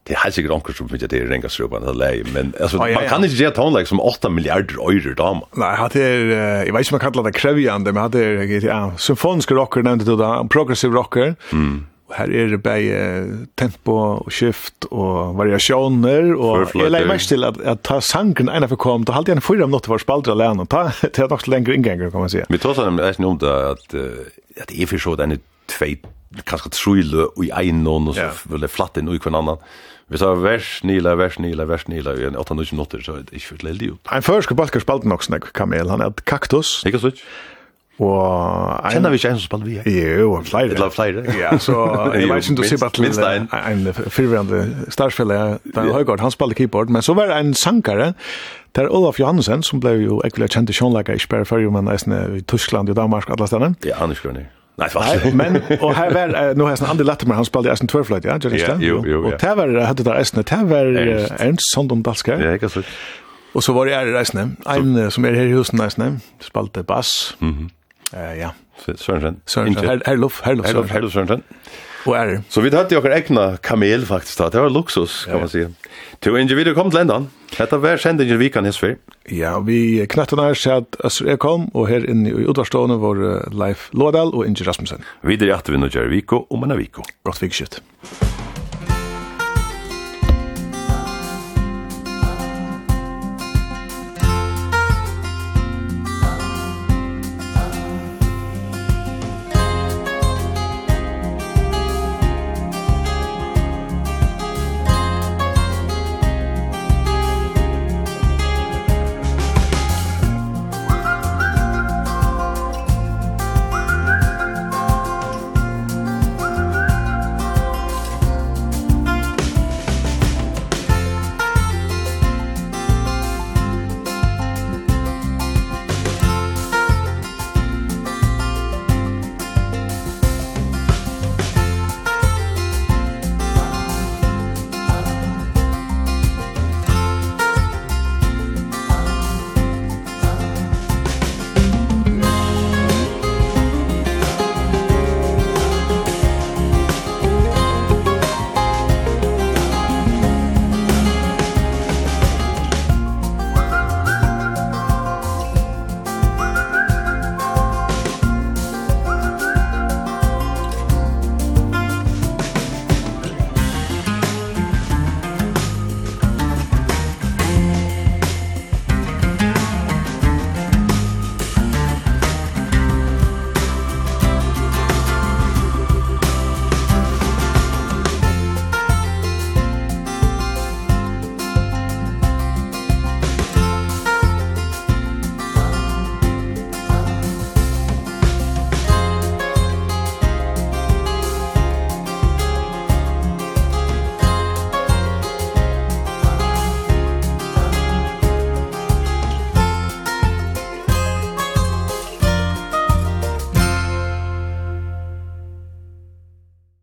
det er helt sikkert onkel som finner det renga strupan det lei, men alltså man kan inte ge tonlag som 8 milliarder euro dam. Nej, hade jeg vet ikke om jeg kallar det krävjande men hade ja symfoniske rocker nevnte du da, progressive rocker. Mm. her er det bare tempo og skift och variationer och jeg legger mest til at, at ta sangen ena for kom da halte jeg en fyra minuter var spaltra län och ta det nok så längre ingångar kan man si. Vi tar sånn, sen är nog det at, att är för så den två kanske trullo och i en och så vill det flatta in i kvannan. Vi tar vers nila, vers nila, vers nila i en 8-9 minutter, så er det ikke fyrt leilig ut. En først skal balkar spalte nok snakk, Kamel, han er et kaktus. Ikke sånn. Og en... Kjenner vi ikke en som spalte vi her? Jo, han flere. Et la flere. Ja, så jeg vet ikke om du sier bare til en, en fyrverande starsfelle, Daniel Høygaard, han spalte keyboard, men så var det en sankare, Det er Olaf Johansen, som ble jo ekvilig kjent i Sjånleika, ikke bare før, men i Tyskland i Danmark, alle stedene. Ja, han er skjønner. Nej, fast. men og her var nå har jeg sånn Andy latte han han i Eisen Twirlflight, ja, det är det. Og det var hadde det Eisen, det var Ernst Sondom Dalske. Ja, ikke så. Og så var det är Eisen, En som er her i husen Eisen, spalte bass. Mhm. Eh ja. Sørensen, Sörensen. Herlof, Herlof, Herlof Sørensen. Og er. Så vi hadde ju också egna kamel faktisk da, Det var luksus, kan ja. man säga. Två individer kom til ändan. Detta var känd i vikan hos vi. Ja, vi knätterna här så att Öster Ekholm og her inne i Udvarstående var Leif Lådal og Inge Rasmussen. Videre i at vi nå gör Viko och Manaviko. Rått vikskitt. Musik